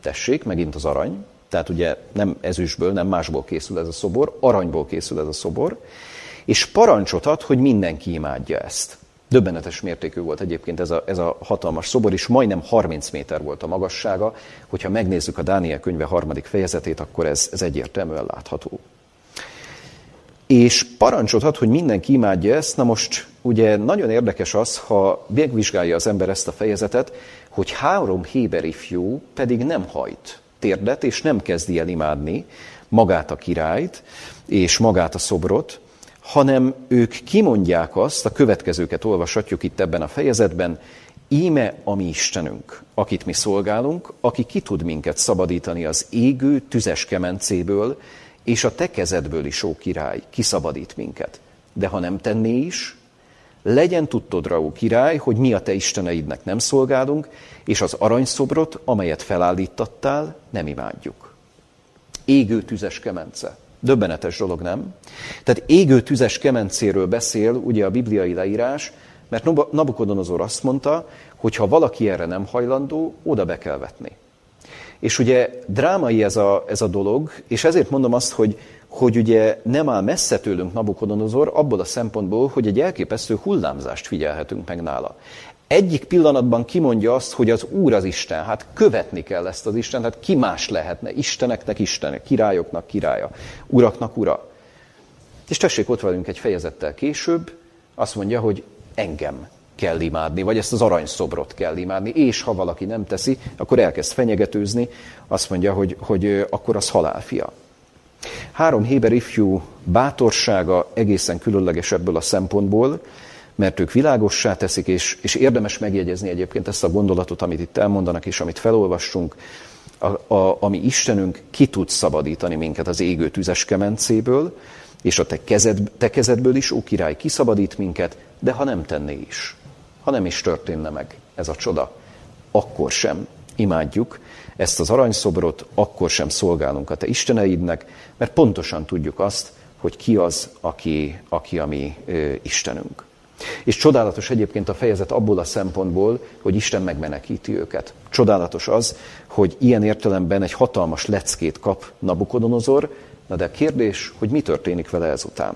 tessék, megint az arany, tehát ugye nem ezüstből, nem másból készül ez a szobor, aranyból készül ez a szobor, és parancsot ad, hogy mindenki imádja ezt. Döbbenetes mértékű volt egyébként ez a, ez a hatalmas szobor, és majdnem 30 méter volt a magassága. Hogyha megnézzük a Dániel könyve harmadik fejezetét, akkor ez, ez egyértelműen látható. És parancsot ad, hogy mindenki imádja ezt. Na most ugye nagyon érdekes az, ha megvizsgálja az ember ezt a fejezetet, hogy három héber ifjú pedig nem hajt térdet, és nem kezdi el imádni magát a királyt, és magát a szobrot, hanem ők kimondják azt, a következőket olvashatjuk itt ebben a fejezetben, íme a mi Istenünk, akit mi szolgálunk, aki ki tud minket szabadítani az égő tüzes kemencéből, és a te kezedből is, ó király, kiszabadít minket. De ha nem tenné is, legyen tudtod, ó király, hogy mi a te isteneidnek nem szolgálunk, és az aranyszobrot, amelyet felállítattál, nem imádjuk. Égő tüzes kemence. Döbbenetes dolog, nem? Tehát égő tüzes kemencéről beszél ugye a bibliai leírás, mert Nabukodonozor azt mondta, hogy ha valaki erre nem hajlandó, oda be kell vetni. És ugye drámai ez a, ez a dolog, és ezért mondom azt, hogy, hogy ugye nem áll messze tőlünk Nabukodonozor abból a szempontból, hogy egy elképesztő hullámzást figyelhetünk meg nála egyik pillanatban kimondja azt, hogy az Úr az Isten, hát követni kell ezt az Isten, hát ki más lehetne, Isteneknek Isten, királyoknak királya, uraknak ura. És tessék ott velünk egy fejezettel később, azt mondja, hogy engem kell imádni, vagy ezt az aranyszobrot kell imádni, és ha valaki nem teszi, akkor elkezd fenyegetőzni, azt mondja, hogy, hogy akkor az halálfia. Három héber ifjú bátorsága egészen különleges ebből a szempontból, mert ők világossá teszik, és, és érdemes megjegyezni egyébként ezt a gondolatot, amit itt elmondanak, és amit felolvassunk, a, a, ami Istenünk ki tud szabadítani minket az égő tüzes kemencéből, és a te, kezed, te kezedből is, ó király, kiszabadít minket, de ha nem tenné is, ha nem is történne meg ez a csoda, akkor sem imádjuk ezt az aranyszobrot, akkor sem szolgálunk a te isteneidnek, mert pontosan tudjuk azt, hogy ki az, aki, aki a mi ö, Istenünk. És csodálatos egyébként a fejezet abból a szempontból, hogy Isten megmenekíti őket. Csodálatos az, hogy ilyen értelemben egy hatalmas leckét kap Nabukodonozor, na de a kérdés, hogy mi történik vele ezután.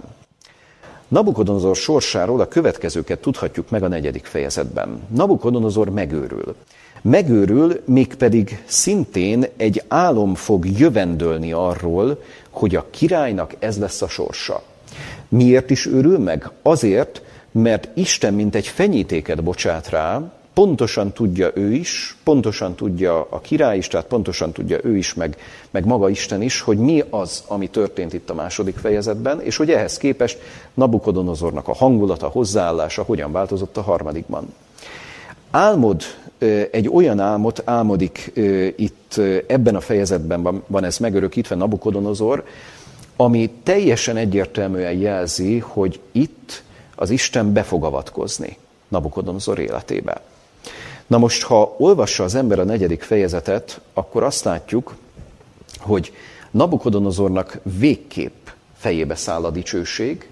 Nabukodonozor sorsáról a következőket tudhatjuk meg a negyedik fejezetben. Nabukodonozor megőrül. Megőrül, mégpedig szintén egy álom fog jövendölni arról, hogy a királynak ez lesz a sorsa. Miért is őrül meg? Azért, mert Isten, mint egy fenyítéket bocsát rá, pontosan tudja ő is, pontosan tudja a király is, tehát pontosan tudja ő is, meg, meg maga Isten is, hogy mi az, ami történt itt a második fejezetben, és hogy ehhez képest Nabukodonozornak a hangulata, hozzáállása hogyan változott a harmadikban. álmod egy olyan álmot álmodik itt ebben a fejezetben van ez megörökítve Nabukodonozor, ami teljesen egyértelműen jelzi, hogy itt az Isten be fog avatkozni Nabukodonozor életébe. Na most, ha olvassa az ember a negyedik fejezetet, akkor azt látjuk, hogy Nabukodonozornak végképp fejébe száll a dicsőség,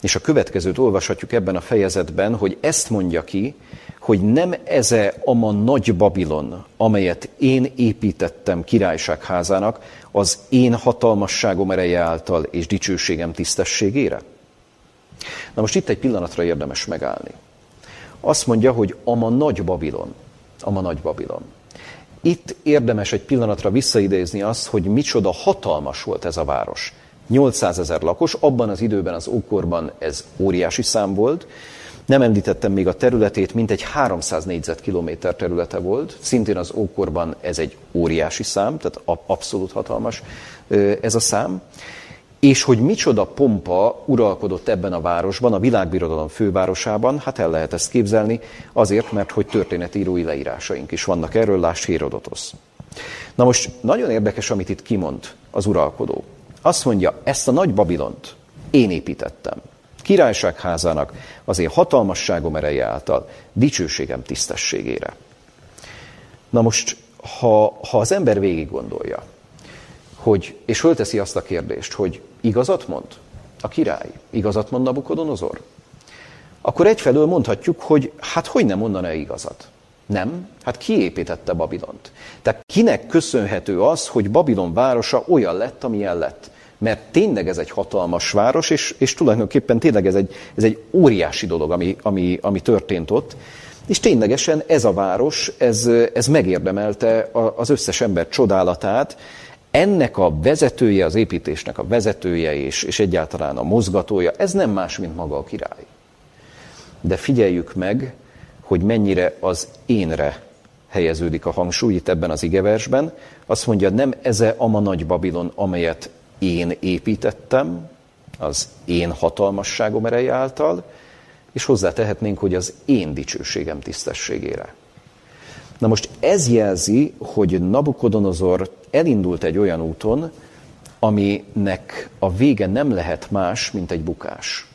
és a következőt olvashatjuk ebben a fejezetben, hogy ezt mondja ki, hogy nem eze ama nagy Babilon, amelyet én építettem királyságházának, az én hatalmasságom ereje által és dicsőségem tisztességére? Na most itt egy pillanatra érdemes megállni. Azt mondja, hogy ama nagy Babilon. Ama nagy Babilon. Itt érdemes egy pillanatra visszaidézni azt, hogy micsoda hatalmas volt ez a város. 800 ezer lakos, abban az időben, az ókorban ez óriási szám volt. Nem említettem még a területét, mint egy 300 négyzetkilométer területe volt. Szintén az ókorban ez egy óriási szám, tehát abszolút hatalmas ez a szám. És hogy micsoda pompa uralkodott ebben a városban, a világbirodalom fővárosában, hát el lehet ezt képzelni, azért, mert hogy történetírói leírásaink is vannak erről, láss Hérodotosz. Na most nagyon érdekes, amit itt kimond az uralkodó. Azt mondja, ezt a nagy Babilont én építettem. Királyságházának az én hatalmasságom ereje által, dicsőségem tisztességére. Na most, ha, ha az ember végig gondolja, hogy, és fölteszi azt a kérdést, hogy igazat mond a király, igazat mond Nabukodonozor, akkor egyfelől mondhatjuk, hogy hát hogy nem mondaná igazat? Nem, hát ki építette Babilont? Tehát kinek köszönhető az, hogy Babilon városa olyan lett, amilyen lett? Mert tényleg ez egy hatalmas város, és, és tulajdonképpen tényleg ez egy, ez egy óriási dolog, ami, ami, ami történt ott. És ténylegesen ez a város, ez, ez megérdemelte az összes ember csodálatát. Ennek a vezetője, az építésnek a vezetője és, és egyáltalán a mozgatója, ez nem más, mint maga a király. De figyeljük meg, hogy mennyire az énre helyeződik a hangsúly itt ebben az igeversben. Azt mondja, nem eze ama nagy Babilon, amelyet én építettem, az én hatalmasságom ereje által, és hozzátehetnénk, hogy az én dicsőségem tisztességére. Na most ez jelzi, hogy Nabukodonozor elindult egy olyan úton, aminek a vége nem lehet más, mint egy bukás.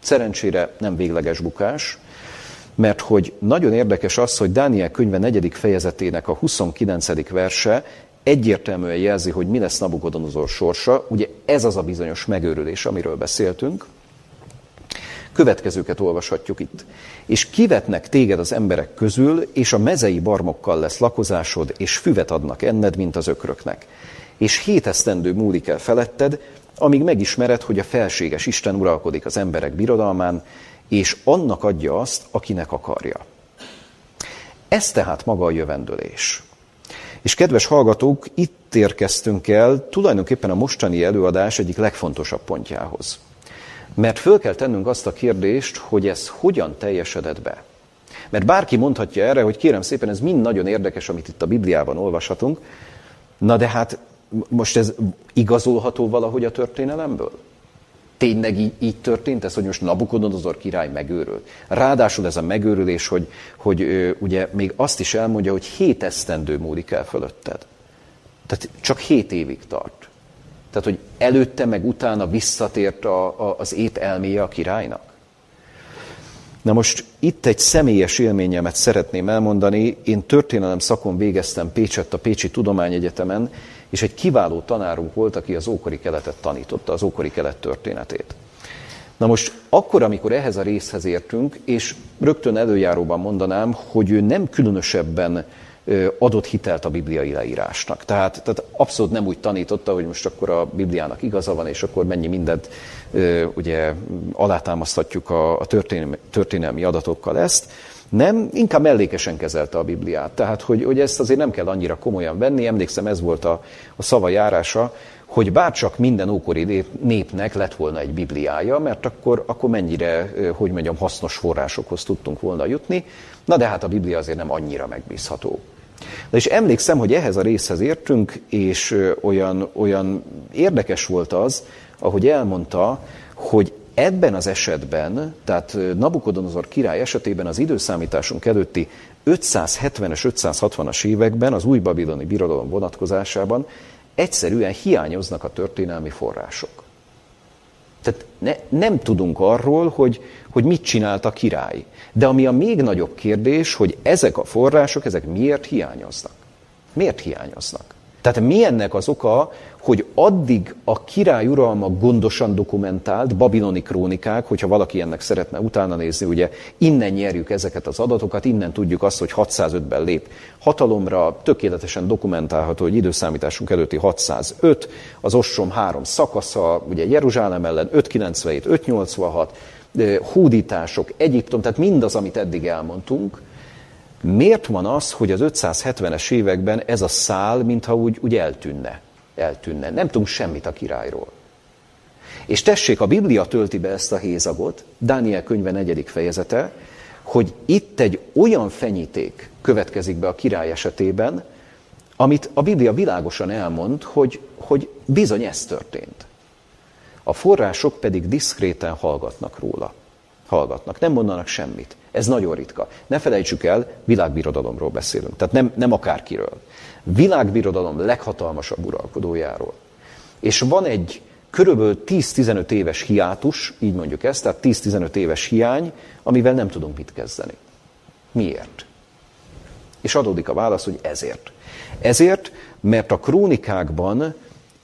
Szerencsére nem végleges bukás, mert hogy nagyon érdekes az, hogy Dániel könyve negyedik fejezetének a 29. verse egyértelműen jelzi, hogy mi lesz Nabukodonozor sorsa. Ugye ez az a bizonyos megőrülés, amiről beszéltünk. Következőket olvashatjuk itt. És kivetnek téged az emberek közül, és a mezei barmokkal lesz lakozásod, és füvet adnak enned, mint az ökröknek. És hét esztendő múlik el feletted, amíg megismered, hogy a felséges Isten uralkodik az emberek birodalmán, és annak adja azt, akinek akarja. Ez tehát maga a jövendőlés. És kedves hallgatók, itt érkeztünk el tulajdonképpen a mostani előadás egyik legfontosabb pontjához. Mert föl kell tennünk azt a kérdést, hogy ez hogyan teljesedett be. Mert bárki mondhatja erre, hogy kérem szépen, ez mind nagyon érdekes, amit itt a Bibliában olvashatunk, na de hát most ez igazolható valahogy a történelemből? tényleg így, így történt ez, hogy most Nabukodonozor király megőrült. Ráadásul ez a megőrülés, hogy, hogy ő, ugye még azt is elmondja, hogy hét esztendő múlik el fölötted. Tehát csak hét évig tart. Tehát, hogy előtte meg utána visszatért a, a, az ét elméje a királynak. Na most itt egy személyes élményemet szeretném elmondani. Én történelem szakon végeztem Pécsett a Pécsi Tudományegyetemen, és egy kiváló tanárunk volt, aki az ókori keletet tanította, az ókori kelet történetét. Na most akkor, amikor ehhez a részhez értünk, és rögtön előjáróban mondanám, hogy ő nem különösebben adott hitelt a bibliai leírásnak. Tehát, tehát abszolút nem úgy tanította, hogy most akkor a Bibliának igaza van, és akkor mennyi mindent ugye alátámaszthatjuk a, a történelmi, történelmi adatokkal ezt, nem, inkább mellékesen kezelte a Bibliát. Tehát, hogy, hogy ezt azért nem kell annyira komolyan venni. Emlékszem, ez volt a, a szava járása, hogy bárcsak minden ókori népnek lett volna egy Bibliája, mert akkor, akkor mennyire, hogy mondjam, hasznos forrásokhoz tudtunk volna jutni. Na de hát a Biblia azért nem annyira megbízható. De és emlékszem, hogy ehhez a részhez értünk, és olyan, olyan érdekes volt az, ahogy elmondta, hogy ebben az esetben, tehát Nabukodonozor király esetében az időszámításunk előtti 570-es, 560-as években az új babiloni birodalom vonatkozásában egyszerűen hiányoznak a történelmi források. Tehát ne, nem tudunk arról, hogy, hogy mit csinált a király. De ami a még nagyobb kérdés, hogy ezek a források, ezek miért hiányoznak? Miért hiányoznak? Tehát mi ennek az oka, hogy addig a király uralma gondosan dokumentált, babiloni krónikák, hogyha valaki ennek szeretne utána nézni, ugye innen nyerjük ezeket az adatokat, innen tudjuk azt, hogy 605-ben lép hatalomra, tökéletesen dokumentálható, hogy időszámításunk előtti 605, az ostrom három szakasza, ugye Jeruzsálem ellen 597, 586, hódítások, Egyiptom, tehát mindaz, amit eddig elmondtunk, miért van az, hogy az 570-es években ez a szál, mintha úgy, úgy eltűnne? eltűnne. Nem tudunk semmit a királyról. És tessék, a Biblia tölti be ezt a hézagot, Dániel könyve negyedik fejezete, hogy itt egy olyan fenyíték következik be a király esetében, amit a Biblia világosan elmond, hogy, hogy bizony ez történt. A források pedig diszkréten hallgatnak róla. Hallgatnak, nem mondanak semmit. Ez nagyon ritka. Ne felejtsük el, világbirodalomról beszélünk, tehát nem, nem akárkiről világbirodalom leghatalmasabb uralkodójáról. És van egy körülbelül 10-15 éves hiátus, így mondjuk ezt, tehát 10-15 éves hiány, amivel nem tudunk mit kezdeni. Miért? És adódik a válasz, hogy ezért. Ezért, mert a krónikákban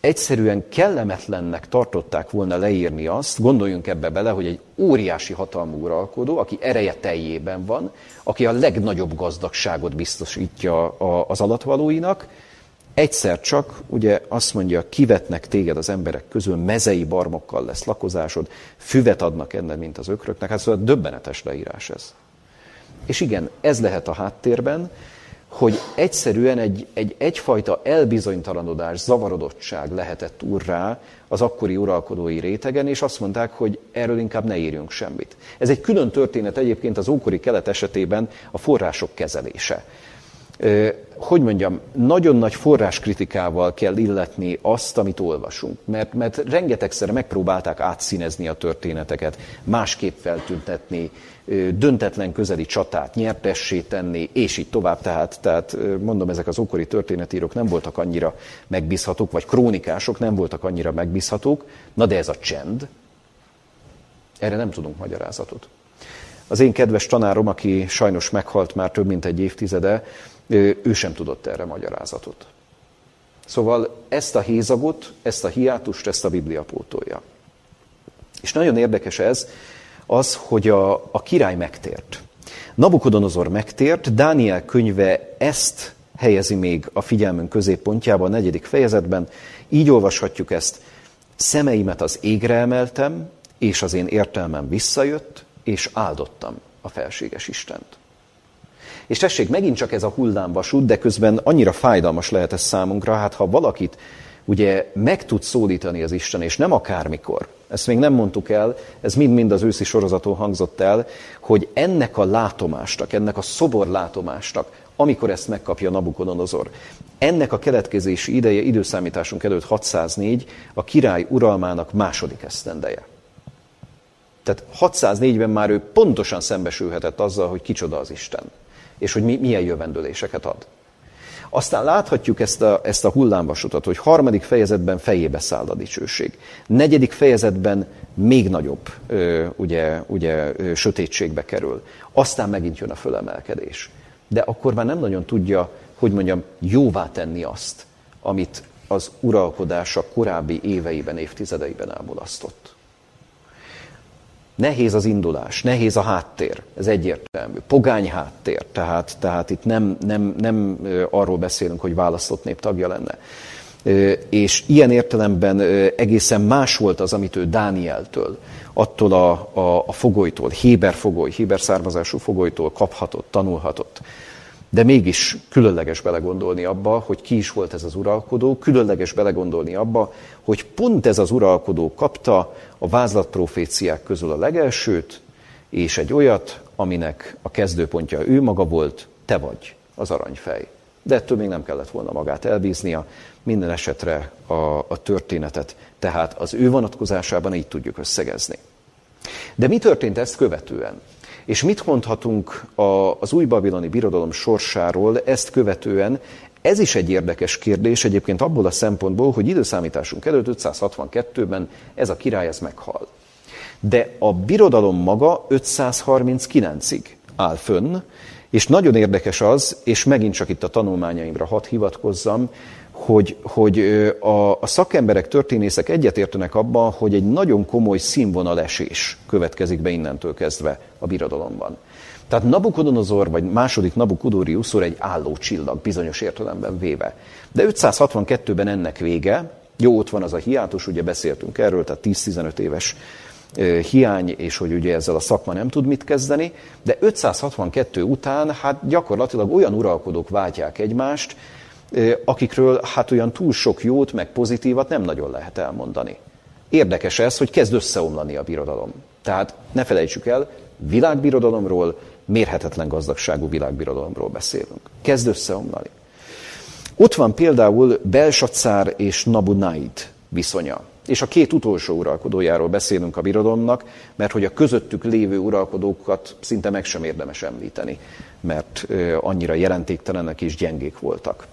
egyszerűen kellemetlennek tartották volna leírni azt, gondoljunk ebbe bele, hogy egy óriási hatalmú uralkodó, aki ereje teljében van, aki a legnagyobb gazdagságot biztosítja az alatvalóinak, egyszer csak, ugye azt mondja, kivetnek téged az emberek közül, mezei barmokkal lesz lakozásod, füvet adnak ennek, mint az ökröknek. Hát szóval döbbenetes leírás ez. És igen, ez lehet a háttérben, hogy egyszerűen egy, egy egyfajta elbizonytalanodás, zavarodottság lehetett urrá az akkori uralkodói rétegen, és azt mondták, hogy erről inkább ne írjunk semmit. Ez egy külön történet egyébként az ókori kelet esetében a források kezelése hogy mondjam, nagyon nagy forráskritikával kell illetni azt, amit olvasunk. Mert, mert rengetegszer megpróbálták átszínezni a történeteket, másképp feltüntetni, döntetlen közeli csatát nyertessé tenni, és így tovább. Tehát, tehát mondom, ezek az ókori történetírók nem voltak annyira megbízhatók, vagy krónikások nem voltak annyira megbízhatók. Na de ez a csend, erre nem tudunk magyarázatot. Az én kedves tanárom, aki sajnos meghalt már több mint egy évtizede, ő sem tudott erre magyarázatot. Szóval ezt a hézagot, ezt a hiátust, ezt a Biblia pótolja. És nagyon érdekes ez, az, hogy a, a király megtért. Nabukodonozor megtért, Dániel könyve ezt helyezi még a figyelmünk középpontjába a negyedik fejezetben. Így olvashatjuk ezt. Szemeimet az égre emeltem, és az én értelmem visszajött, és áldottam a felséges Istent. És tessék, megint csak ez a hullámvasút, de közben annyira fájdalmas lehet ez számunkra, hát ha valakit ugye meg tud szólítani az Isten, és nem akármikor, ezt még nem mondtuk el, ez mind-mind az őszi sorozaton hangzott el, hogy ennek a látomásnak, ennek a szobor látomásnak, amikor ezt megkapja Nabukodonozor, ennek a keletkezési ideje időszámításunk előtt 604 a király uralmának második esztendeje. Tehát 604-ben már ő pontosan szembesülhetett azzal, hogy kicsoda az Isten és hogy mi, milyen jövendőléseket ad. Aztán láthatjuk ezt a, ezt a hullámvasutat, hogy harmadik fejezetben fejébe száll a dicsőség. Negyedik fejezetben még nagyobb ö, ugye, ugye, ö, sötétségbe kerül. Aztán megint jön a fölemelkedés. De akkor már nem nagyon tudja, hogy mondjam, jóvá tenni azt, amit az uralkodása korábbi éveiben, évtizedeiben elmulasztott. Nehéz az indulás, nehéz a háttér, ez egyértelmű. Pogány háttér, tehát, tehát itt nem, nem, nem arról beszélünk, hogy választott nép tagja lenne. És ilyen értelemben egészen más volt az, amit ő Dánieltől, attól a, a, a fogolytól, Héber fogoly, Héber származású fogolytól kaphatott, tanulhatott. De mégis különleges belegondolni abba, hogy ki is volt ez az uralkodó, különleges belegondolni abba, hogy pont ez az uralkodó kapta a vázlatproféciák közül a legelsőt, és egy olyat, aminek a kezdőpontja ő maga volt, te vagy az aranyfej. De ettől még nem kellett volna magát elbíznia, minden esetre a, a történetet, tehát az ő vonatkozásában így tudjuk összegezni. De mi történt ezt követően? És mit mondhatunk az új babiloni birodalom sorsáról ezt követően? Ez is egy érdekes kérdés egyébként abból a szempontból, hogy időszámításunk előtt 562-ben ez a király ez meghal. De a birodalom maga 539-ig áll fönn, és nagyon érdekes az, és megint csak itt a tanulmányaimra hadd hivatkozzam, hogy, hogy a, a szakemberek, történészek egyetértenek abban, hogy egy nagyon komoly színvonalesés következik be innentől kezdve a birodalomban. Tehát Nabukodonozor, vagy második Nabukudóriuszor egy álló csillag, bizonyos értelemben véve. De 562-ben ennek vége, jó, ott van az a hiátus, ugye beszéltünk erről, tehát 10-15 éves hiány, és hogy ugye ezzel a szakma nem tud mit kezdeni, de 562 után hát gyakorlatilag olyan uralkodók váltják egymást, akikről hát olyan túl sok jót, meg pozitívat nem nagyon lehet elmondani. Érdekes ez, hogy kezd összeomlani a birodalom. Tehát ne felejtsük el, világbirodalomról, mérhetetlen gazdagságú világbirodalomról beszélünk. Kezd összeomlani. Ott van például Belsacár és Nabunaid viszonya. És a két utolsó uralkodójáról beszélünk a birodalomnak, mert hogy a közöttük lévő uralkodókat szinte meg sem érdemes említeni, mert annyira jelentéktelenek és gyengék voltak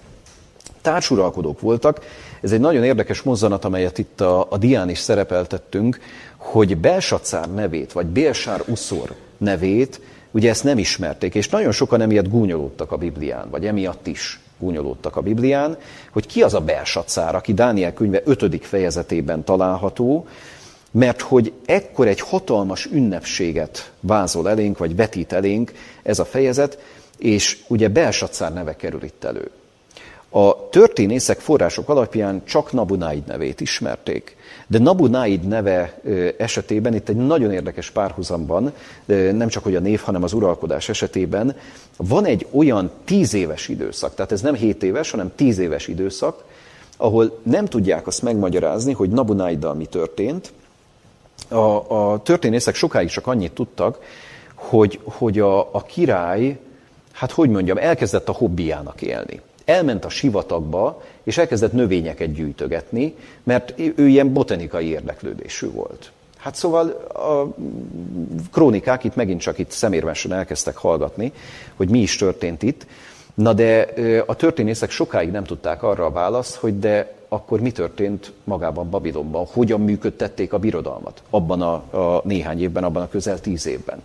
társuralkodók voltak. Ez egy nagyon érdekes mozzanat, amelyet itt a, a dián is szerepeltettünk, hogy Belsacár nevét, vagy Belsár Uszor nevét, ugye ezt nem ismerték, és nagyon sokan emiatt gúnyolódtak a Biblián, vagy emiatt is gúnyolódtak a Biblián, hogy ki az a Belsacár, aki Dániel könyve 5. fejezetében található, mert hogy ekkor egy hatalmas ünnepséget vázol elénk, vagy vetít elénk ez a fejezet, és ugye Belsacár neve kerül itt elő. A történészek források alapján csak Nabunaid nevét ismerték. De Nabunaid neve esetében itt egy nagyon érdekes párhuzam van, nem csak hogy a név, hanem az uralkodás esetében. Van egy olyan tíz éves időszak, tehát ez nem hét éves, hanem tíz éves időszak, ahol nem tudják azt megmagyarázni, hogy Nabunaiddal mi történt. A, a történészek sokáig csak annyit tudtak, hogy, hogy a, a király, hát hogy mondjam, elkezdett a hobbiának élni elment a sivatagba, és elkezdett növényeket gyűjtögetni, mert ő ilyen botanikai érdeklődésű volt. Hát szóval a krónikák itt megint csak itt szemérmesen elkezdtek hallgatni, hogy mi is történt itt. Na de a történészek sokáig nem tudták arra a választ, hogy de akkor mi történt magában Babilonban, hogyan működtették a birodalmat abban a, a néhány évben, abban a közel tíz évben.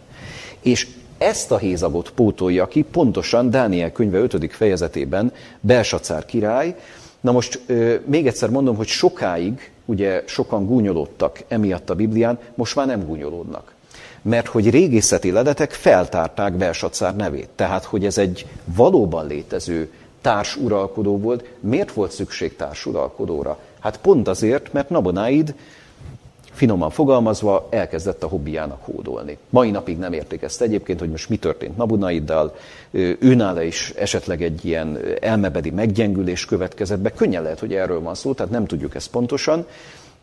És ezt a hézagot pótolja ki pontosan Dániel könyve 5. fejezetében Belsacár király. Na most még egyszer mondom, hogy sokáig ugye sokan gúnyolódtak emiatt a Biblián, most már nem gúnyolódnak. Mert hogy régészeti ledetek feltárták Belsacár nevét. Tehát, hogy ez egy valóban létező társuralkodó volt. Miért volt szükség társuralkodóra? Hát pont azért, mert Nabonáid finoman fogalmazva elkezdett a hobbiának hódolni. Mai napig nem érték ezt egyébként, hogy most mi történt Nabunaiddal, őnála is esetleg egy ilyen elmebedi meggyengülés következett be. Könnyen lehet, hogy erről van szó, tehát nem tudjuk ezt pontosan,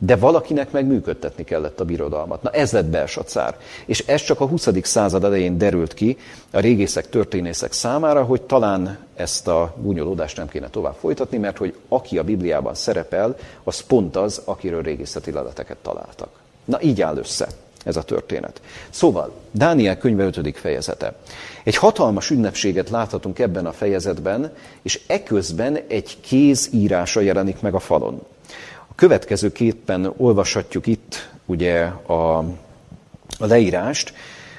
de valakinek meg működtetni kellett a birodalmat. Na ez lett Belsacár. És ez csak a 20. század elején derült ki a régészek, történészek számára, hogy talán ezt a gúnyolódást nem kéne tovább folytatni, mert hogy aki a Bibliában szerepel, az pont az, akiről régészeti leleteket találtak. Na így áll össze ez a történet. Szóval, Dániel könyve 5. fejezete. Egy hatalmas ünnepséget láthatunk ebben a fejezetben, és eközben egy kéz írása jelenik meg a falon következőképpen olvashatjuk itt ugye a, a leírást,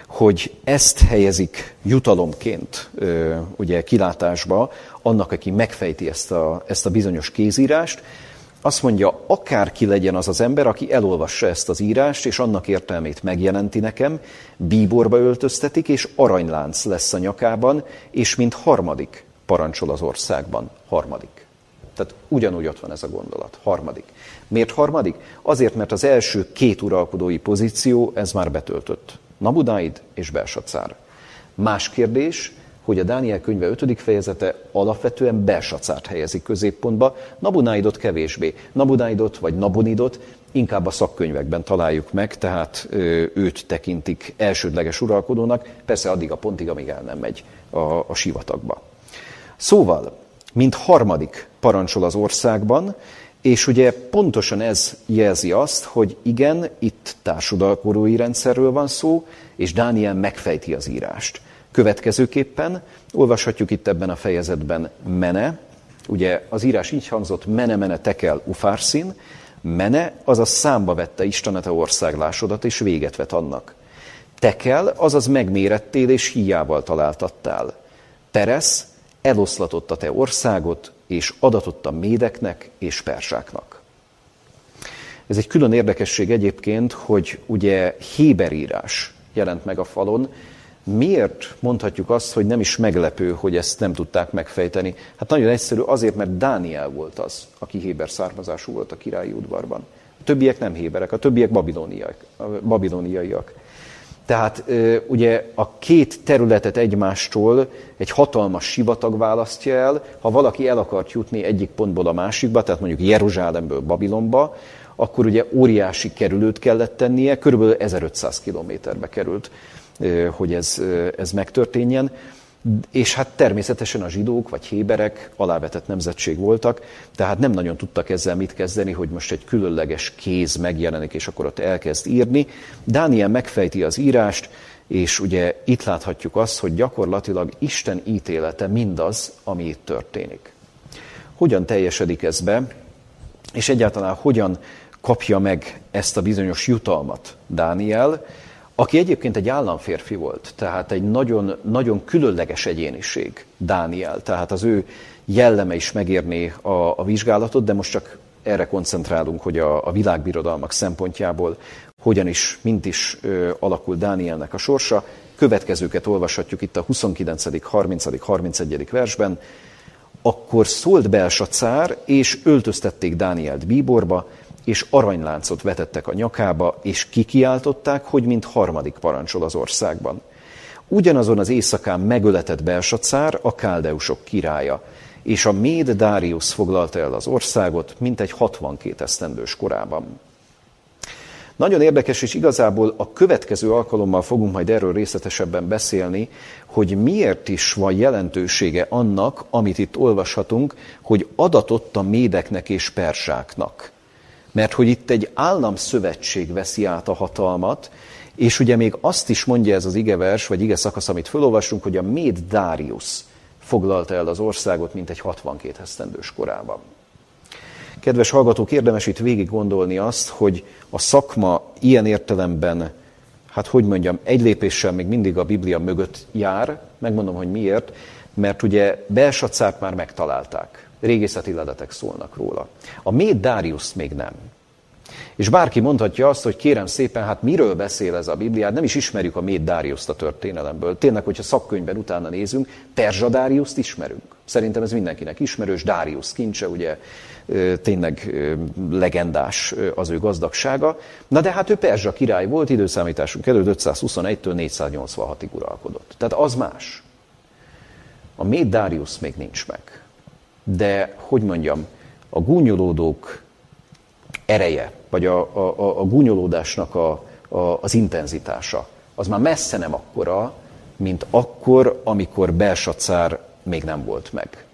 hogy ezt helyezik jutalomként ugye kilátásba annak, aki megfejti ezt a, ezt a bizonyos kézírást, azt mondja, akárki legyen az az ember, aki elolvassa ezt az írást, és annak értelmét megjelenti nekem, bíborba öltöztetik, és aranylánc lesz a nyakában, és mint harmadik parancsol az országban. Harmadik. Tehát ugyanúgy ott van ez a gondolat. Harmadik. Miért harmadik? Azért, mert az első két uralkodói pozíció, ez már betöltött. Nabudáid és Belsacár. Más kérdés, hogy a Dániel könyve 5. fejezete alapvetően Belsacárt helyezi középpontba, Nabunáidot kevésbé. Nabunáidot vagy Nabonidot inkább a szakkönyvekben találjuk meg, tehát őt tekintik elsődleges uralkodónak, persze addig a pontig, amíg el nem megy a, a sivatagba. Szóval, mint harmadik parancsol az országban, És ugye pontosan ez jelzi azt, hogy igen, itt társadalkorói rendszerről van szó, és Dániel megfejti az írást. Következőképpen olvashatjuk itt ebben a fejezetben mene, ugye az írás így hangzott, mene mene tekel ufárszin, mene, azaz számba vette Isten a te országlásodat, és véget vet annak. Tekel, azaz megmérettél, és hiával találtattál. Peresz, eloszlatott a te országot, és adatott a médeknek és persáknak. Ez egy külön érdekesség egyébként, hogy ugye héberírás jelent meg a falon, Miért mondhatjuk azt, hogy nem is meglepő, hogy ezt nem tudták megfejteni? Hát nagyon egyszerű, azért, mert Dániel volt az, aki héber származású volt a királyi udvarban. A többiek nem héberek, a többiek babiloniaiak. babiloniaiak. Tehát ugye a két területet egymástól egy hatalmas sivatag választja el. Ha valaki el akart jutni egyik pontból a másikba, tehát mondjuk Jeruzsálemből Babilonba, akkor ugye óriási kerülőt kellett tennie, körülbelül 1500 kilométerbe került hogy ez, ez megtörténjen. És hát természetesen a zsidók vagy héberek alávetett nemzetség voltak, tehát nem nagyon tudtak ezzel mit kezdeni, hogy most egy különleges kéz megjelenik, és akkor ott elkezd írni. Dániel megfejti az írást, és ugye itt láthatjuk azt, hogy gyakorlatilag Isten ítélete mindaz, ami itt történik. Hogyan teljesedik ez be, és egyáltalán hogyan kapja meg ezt a bizonyos jutalmat Dániel, aki egyébként egy államférfi volt, tehát egy nagyon, nagyon különleges egyéniség, Dániel, tehát az ő jelleme is megérné a, a vizsgálatot, de most csak erre koncentrálunk, hogy a, a világbirodalmak szempontjából hogyan is, mint is ö, alakul Dánielnek a sorsa. Következőket olvashatjuk itt a 29., 30., 31. versben. Akkor szólt Belsacár, és öltöztették Dánielt bíborba, és aranyláncot vetettek a nyakába, és kikiáltották, hogy mint harmadik parancsol az országban. Ugyanazon az éjszakán megöletett Belsacár, a káldeusok királya, és a Méd Dárius foglalta el az országot, mint egy 62 esztendős korában. Nagyon érdekes, és igazából a következő alkalommal fogunk majd erről részletesebben beszélni, hogy miért is van jelentősége annak, amit itt olvashatunk, hogy adatott a médeknek és persáknak. Mert hogy itt egy államszövetség veszi át a hatalmat, és ugye még azt is mondja ez az igevers, vagy ige szakasz, amit felolvasunk, hogy a Méd Darius foglalta el az országot, mint egy 62 esztendős korában. Kedves hallgatók, érdemes itt végig gondolni azt, hogy a szakma ilyen értelemben, hát hogy mondjam, egy lépéssel még mindig a Biblia mögött jár, megmondom, hogy miért, mert ugye Belsacárt már megtalálták régészeti ledetek szólnak róla. A Méd Darius még nem. És bárki mondhatja azt, hogy kérem szépen, hát miről beszél ez a Bibliát, nem is ismerjük a Méd Dáriuszt a történelemből. Tényleg, hogyha szakkönyvben utána nézünk, Perzsa Dáriuszt ismerünk. Szerintem ez mindenkinek ismerős, Dárius kincse, ugye tényleg legendás az ő gazdagsága. Na de hát ő Perzsa király volt, időszámításunk előtt 521-től 486-ig uralkodott. Tehát az más. A Méd Dárius még nincs meg de hogy mondjam, a gúnyolódók ereje, vagy a, a, a gúnyolódásnak a, a, az intenzitása, az már messze nem akkora, mint akkor, amikor Belsacár még nem volt meg.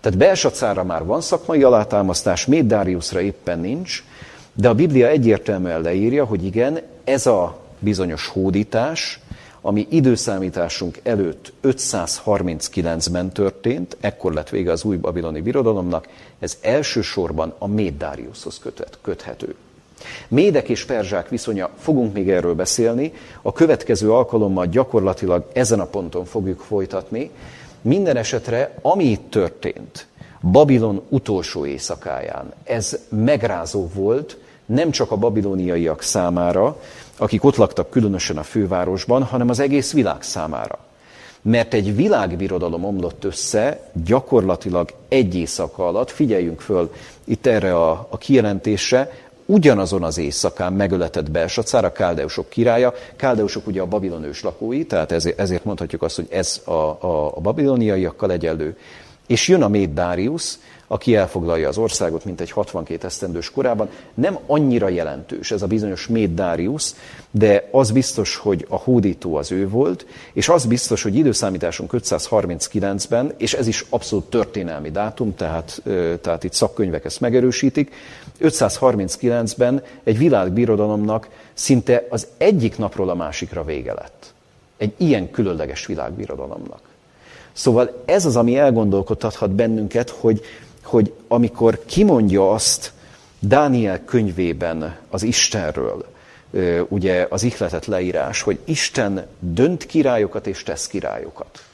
Tehát Belsacárra már van szakmai alátámasztás, Médáriusra éppen nincs, de a Biblia egyértelműen leírja, hogy igen, ez a bizonyos hódítás, ami időszámításunk előtt 539-ben történt, ekkor lett vége az új babiloni birodalomnak, ez elsősorban a Méd-Dáriuszhoz köthető. Médek és perzsák viszonya, fogunk még erről beszélni, a következő alkalommal gyakorlatilag ezen a ponton fogjuk folytatni. Minden esetre, ami itt történt, Babilon utolsó éjszakáján, ez megrázó volt, nem csak a babiloniaiak számára, akik ott laktak különösen a fővárosban, hanem az egész világ számára. Mert egy világbirodalom omlott össze gyakorlatilag egy éjszaka alatt, figyeljünk föl itt erre a, a kijelentésre, ugyanazon az éjszakán megöletett Belsacár, a Káldeusok királya. Káldeusok ugye a babilonős lakói, tehát ezért mondhatjuk azt, hogy ez a, a, a babiloniaiakkal egyenlő. És jön a Méd Darius, aki elfoglalja az országot, mint egy 62 esztendős korában. Nem annyira jelentős ez a bizonyos Méd Darius, de az biztos, hogy a hódító az ő volt, és az biztos, hogy időszámításunk 539-ben, és ez is abszolút történelmi dátum, tehát, tehát itt szakkönyvek ezt megerősítik, 539-ben egy világbirodalomnak szinte az egyik napról a másikra vége lett. Egy ilyen különleges világbirodalomnak. Szóval ez az, ami elgondolkodhathat bennünket, hogy, hogy amikor kimondja azt Dániel könyvében az Istenről, ugye az ihletet leírás, hogy Isten dönt királyokat és tesz királyokat.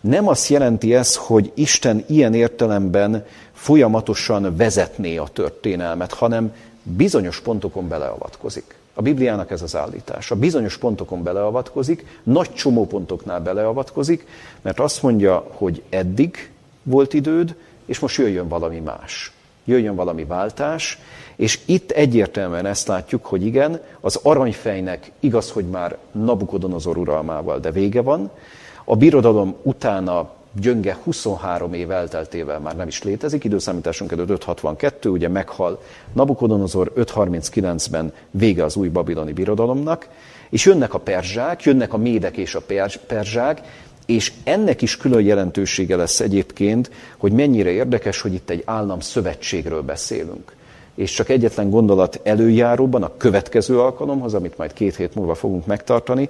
Nem azt jelenti ez, hogy Isten ilyen értelemben folyamatosan vezetné a történelmet, hanem bizonyos pontokon beleavatkozik. A Bibliának ez az állítása. Bizonyos pontokon beleavatkozik, nagy csomó pontoknál beleavatkozik, mert azt mondja, hogy eddig volt időd, és most jöjjön valami más. Jöjjön valami váltás, és itt egyértelműen ezt látjuk, hogy igen, az aranyfejnek igaz, hogy már Nabukodonozor uralmával, de vége van. A birodalom utána gyönge 23 év elteltével már nem is létezik, időszámításunk előtt 562, ugye meghal Nabukodonozor, 539-ben vége az új babiloni birodalomnak, és jönnek a perzsák, jönnek a médek és a perzsák, és ennek is külön jelentősége lesz egyébként, hogy mennyire érdekes, hogy itt egy állam szövetségről beszélünk. És csak egyetlen gondolat előjáróban, a következő alkalomhoz, amit majd két hét múlva fogunk megtartani,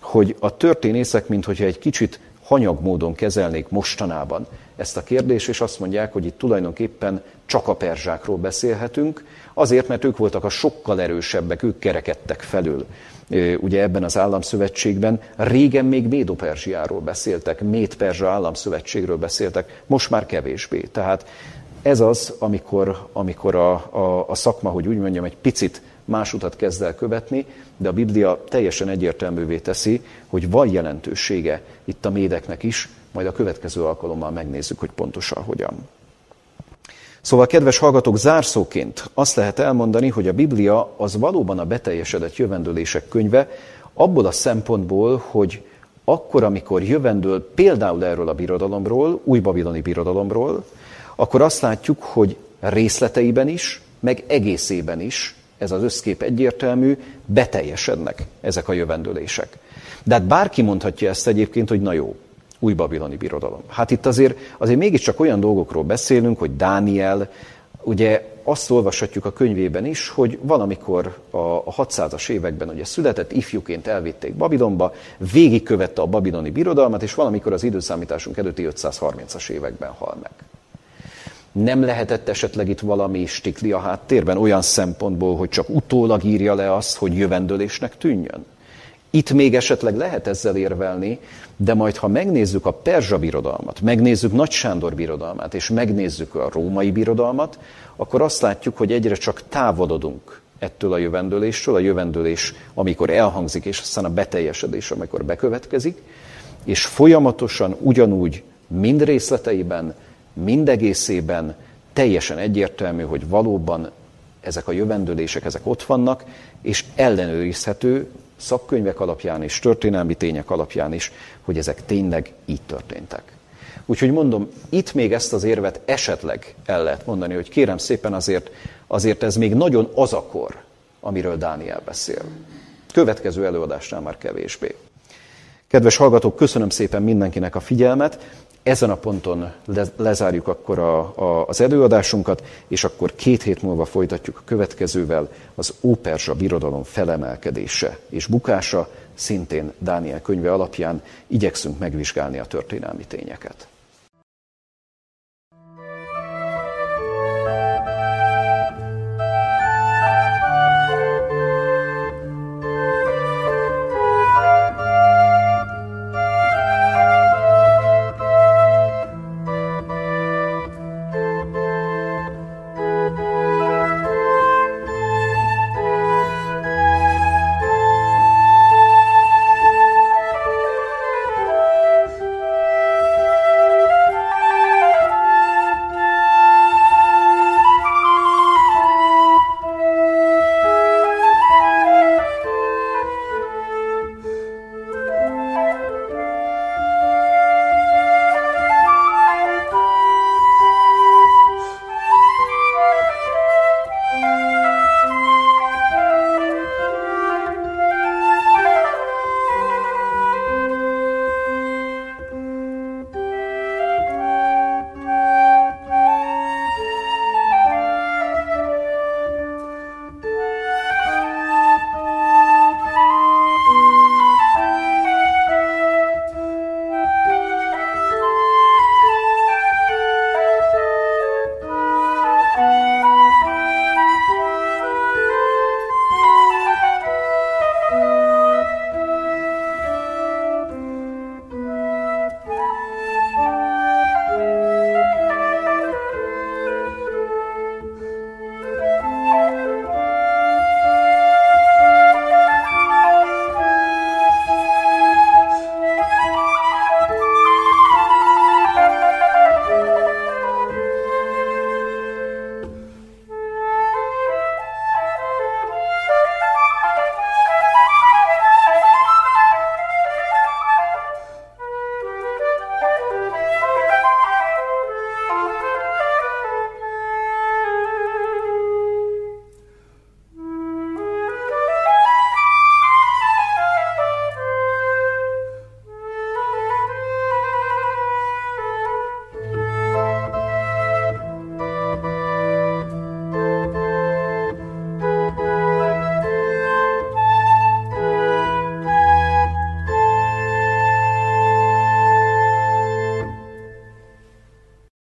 hogy a történészek, mintha egy kicsit hanyag módon kezelnék mostanában ezt a kérdést, és azt mondják, hogy itt tulajdonképpen csak a perzsákról beszélhetünk, azért, mert ők voltak a sokkal erősebbek, ők kerekedtek felül. Ugye ebben az államszövetségben régen még Médo-Perzsiáról beszéltek, Méd-Perzsa államszövetségről beszéltek, most már kevésbé. Tehát ez az, amikor, amikor a, a, a szakma, hogy úgy mondjam, egy picit más utat kezd el követni, de a Biblia teljesen egyértelművé teszi, hogy van jelentősége itt a médeknek is, majd a következő alkalommal megnézzük, hogy pontosan hogyan. Szóval, kedves hallgatók, zárszóként azt lehet elmondani, hogy a Biblia az valóban a beteljesedett jövendőlések könyve, abból a szempontból, hogy akkor, amikor jövendől például erről a birodalomról, új babiloni birodalomról, akkor azt látjuk, hogy részleteiben is, meg egészében is ez az összkép egyértelmű, beteljesednek ezek a jövendőlések. De hát bárki mondhatja ezt egyébként, hogy na jó, új babiloni birodalom. Hát itt azért, azért mégiscsak olyan dolgokról beszélünk, hogy Dániel, ugye azt olvashatjuk a könyvében is, hogy valamikor a 600-as években ugye született, ifjúként elvitték Babilonba, végigkövette a babiloni birodalmat, és valamikor az időszámításunk előtti 530-as években hal meg. Nem lehetett esetleg itt valami stikli a háttérben, olyan szempontból, hogy csak utólag írja le azt, hogy jövendőlésnek tűnjön? Itt még esetleg lehet ezzel érvelni, de majd ha megnézzük a Perzsa birodalmat, megnézzük Nagy Sándor birodalmát, és megnézzük a római birodalmat, akkor azt látjuk, hogy egyre csak távolodunk ettől a jövendőléstől, a jövendőlés, amikor elhangzik, és aztán a beteljesedés, amikor bekövetkezik, és folyamatosan ugyanúgy mind részleteiben, mind egészében teljesen egyértelmű, hogy valóban ezek a jövendőlések, ezek ott vannak, és ellenőrizhető szakkönyvek alapján és történelmi tények alapján is, hogy ezek tényleg így történtek. Úgyhogy mondom, itt még ezt az érvet esetleg el lehet mondani, hogy kérem szépen azért, azért ez még nagyon az a kor, amiről Dániel beszél. Következő előadásnál már kevésbé. Kedves hallgatók, köszönöm szépen mindenkinek a figyelmet. Ezen a ponton lezárjuk akkor a, a, az előadásunkat, és akkor két hét múlva folytatjuk a következővel az Óperzsa birodalom felemelkedése és bukása, szintén Dániel könyve alapján igyekszünk megvizsgálni a történelmi tényeket.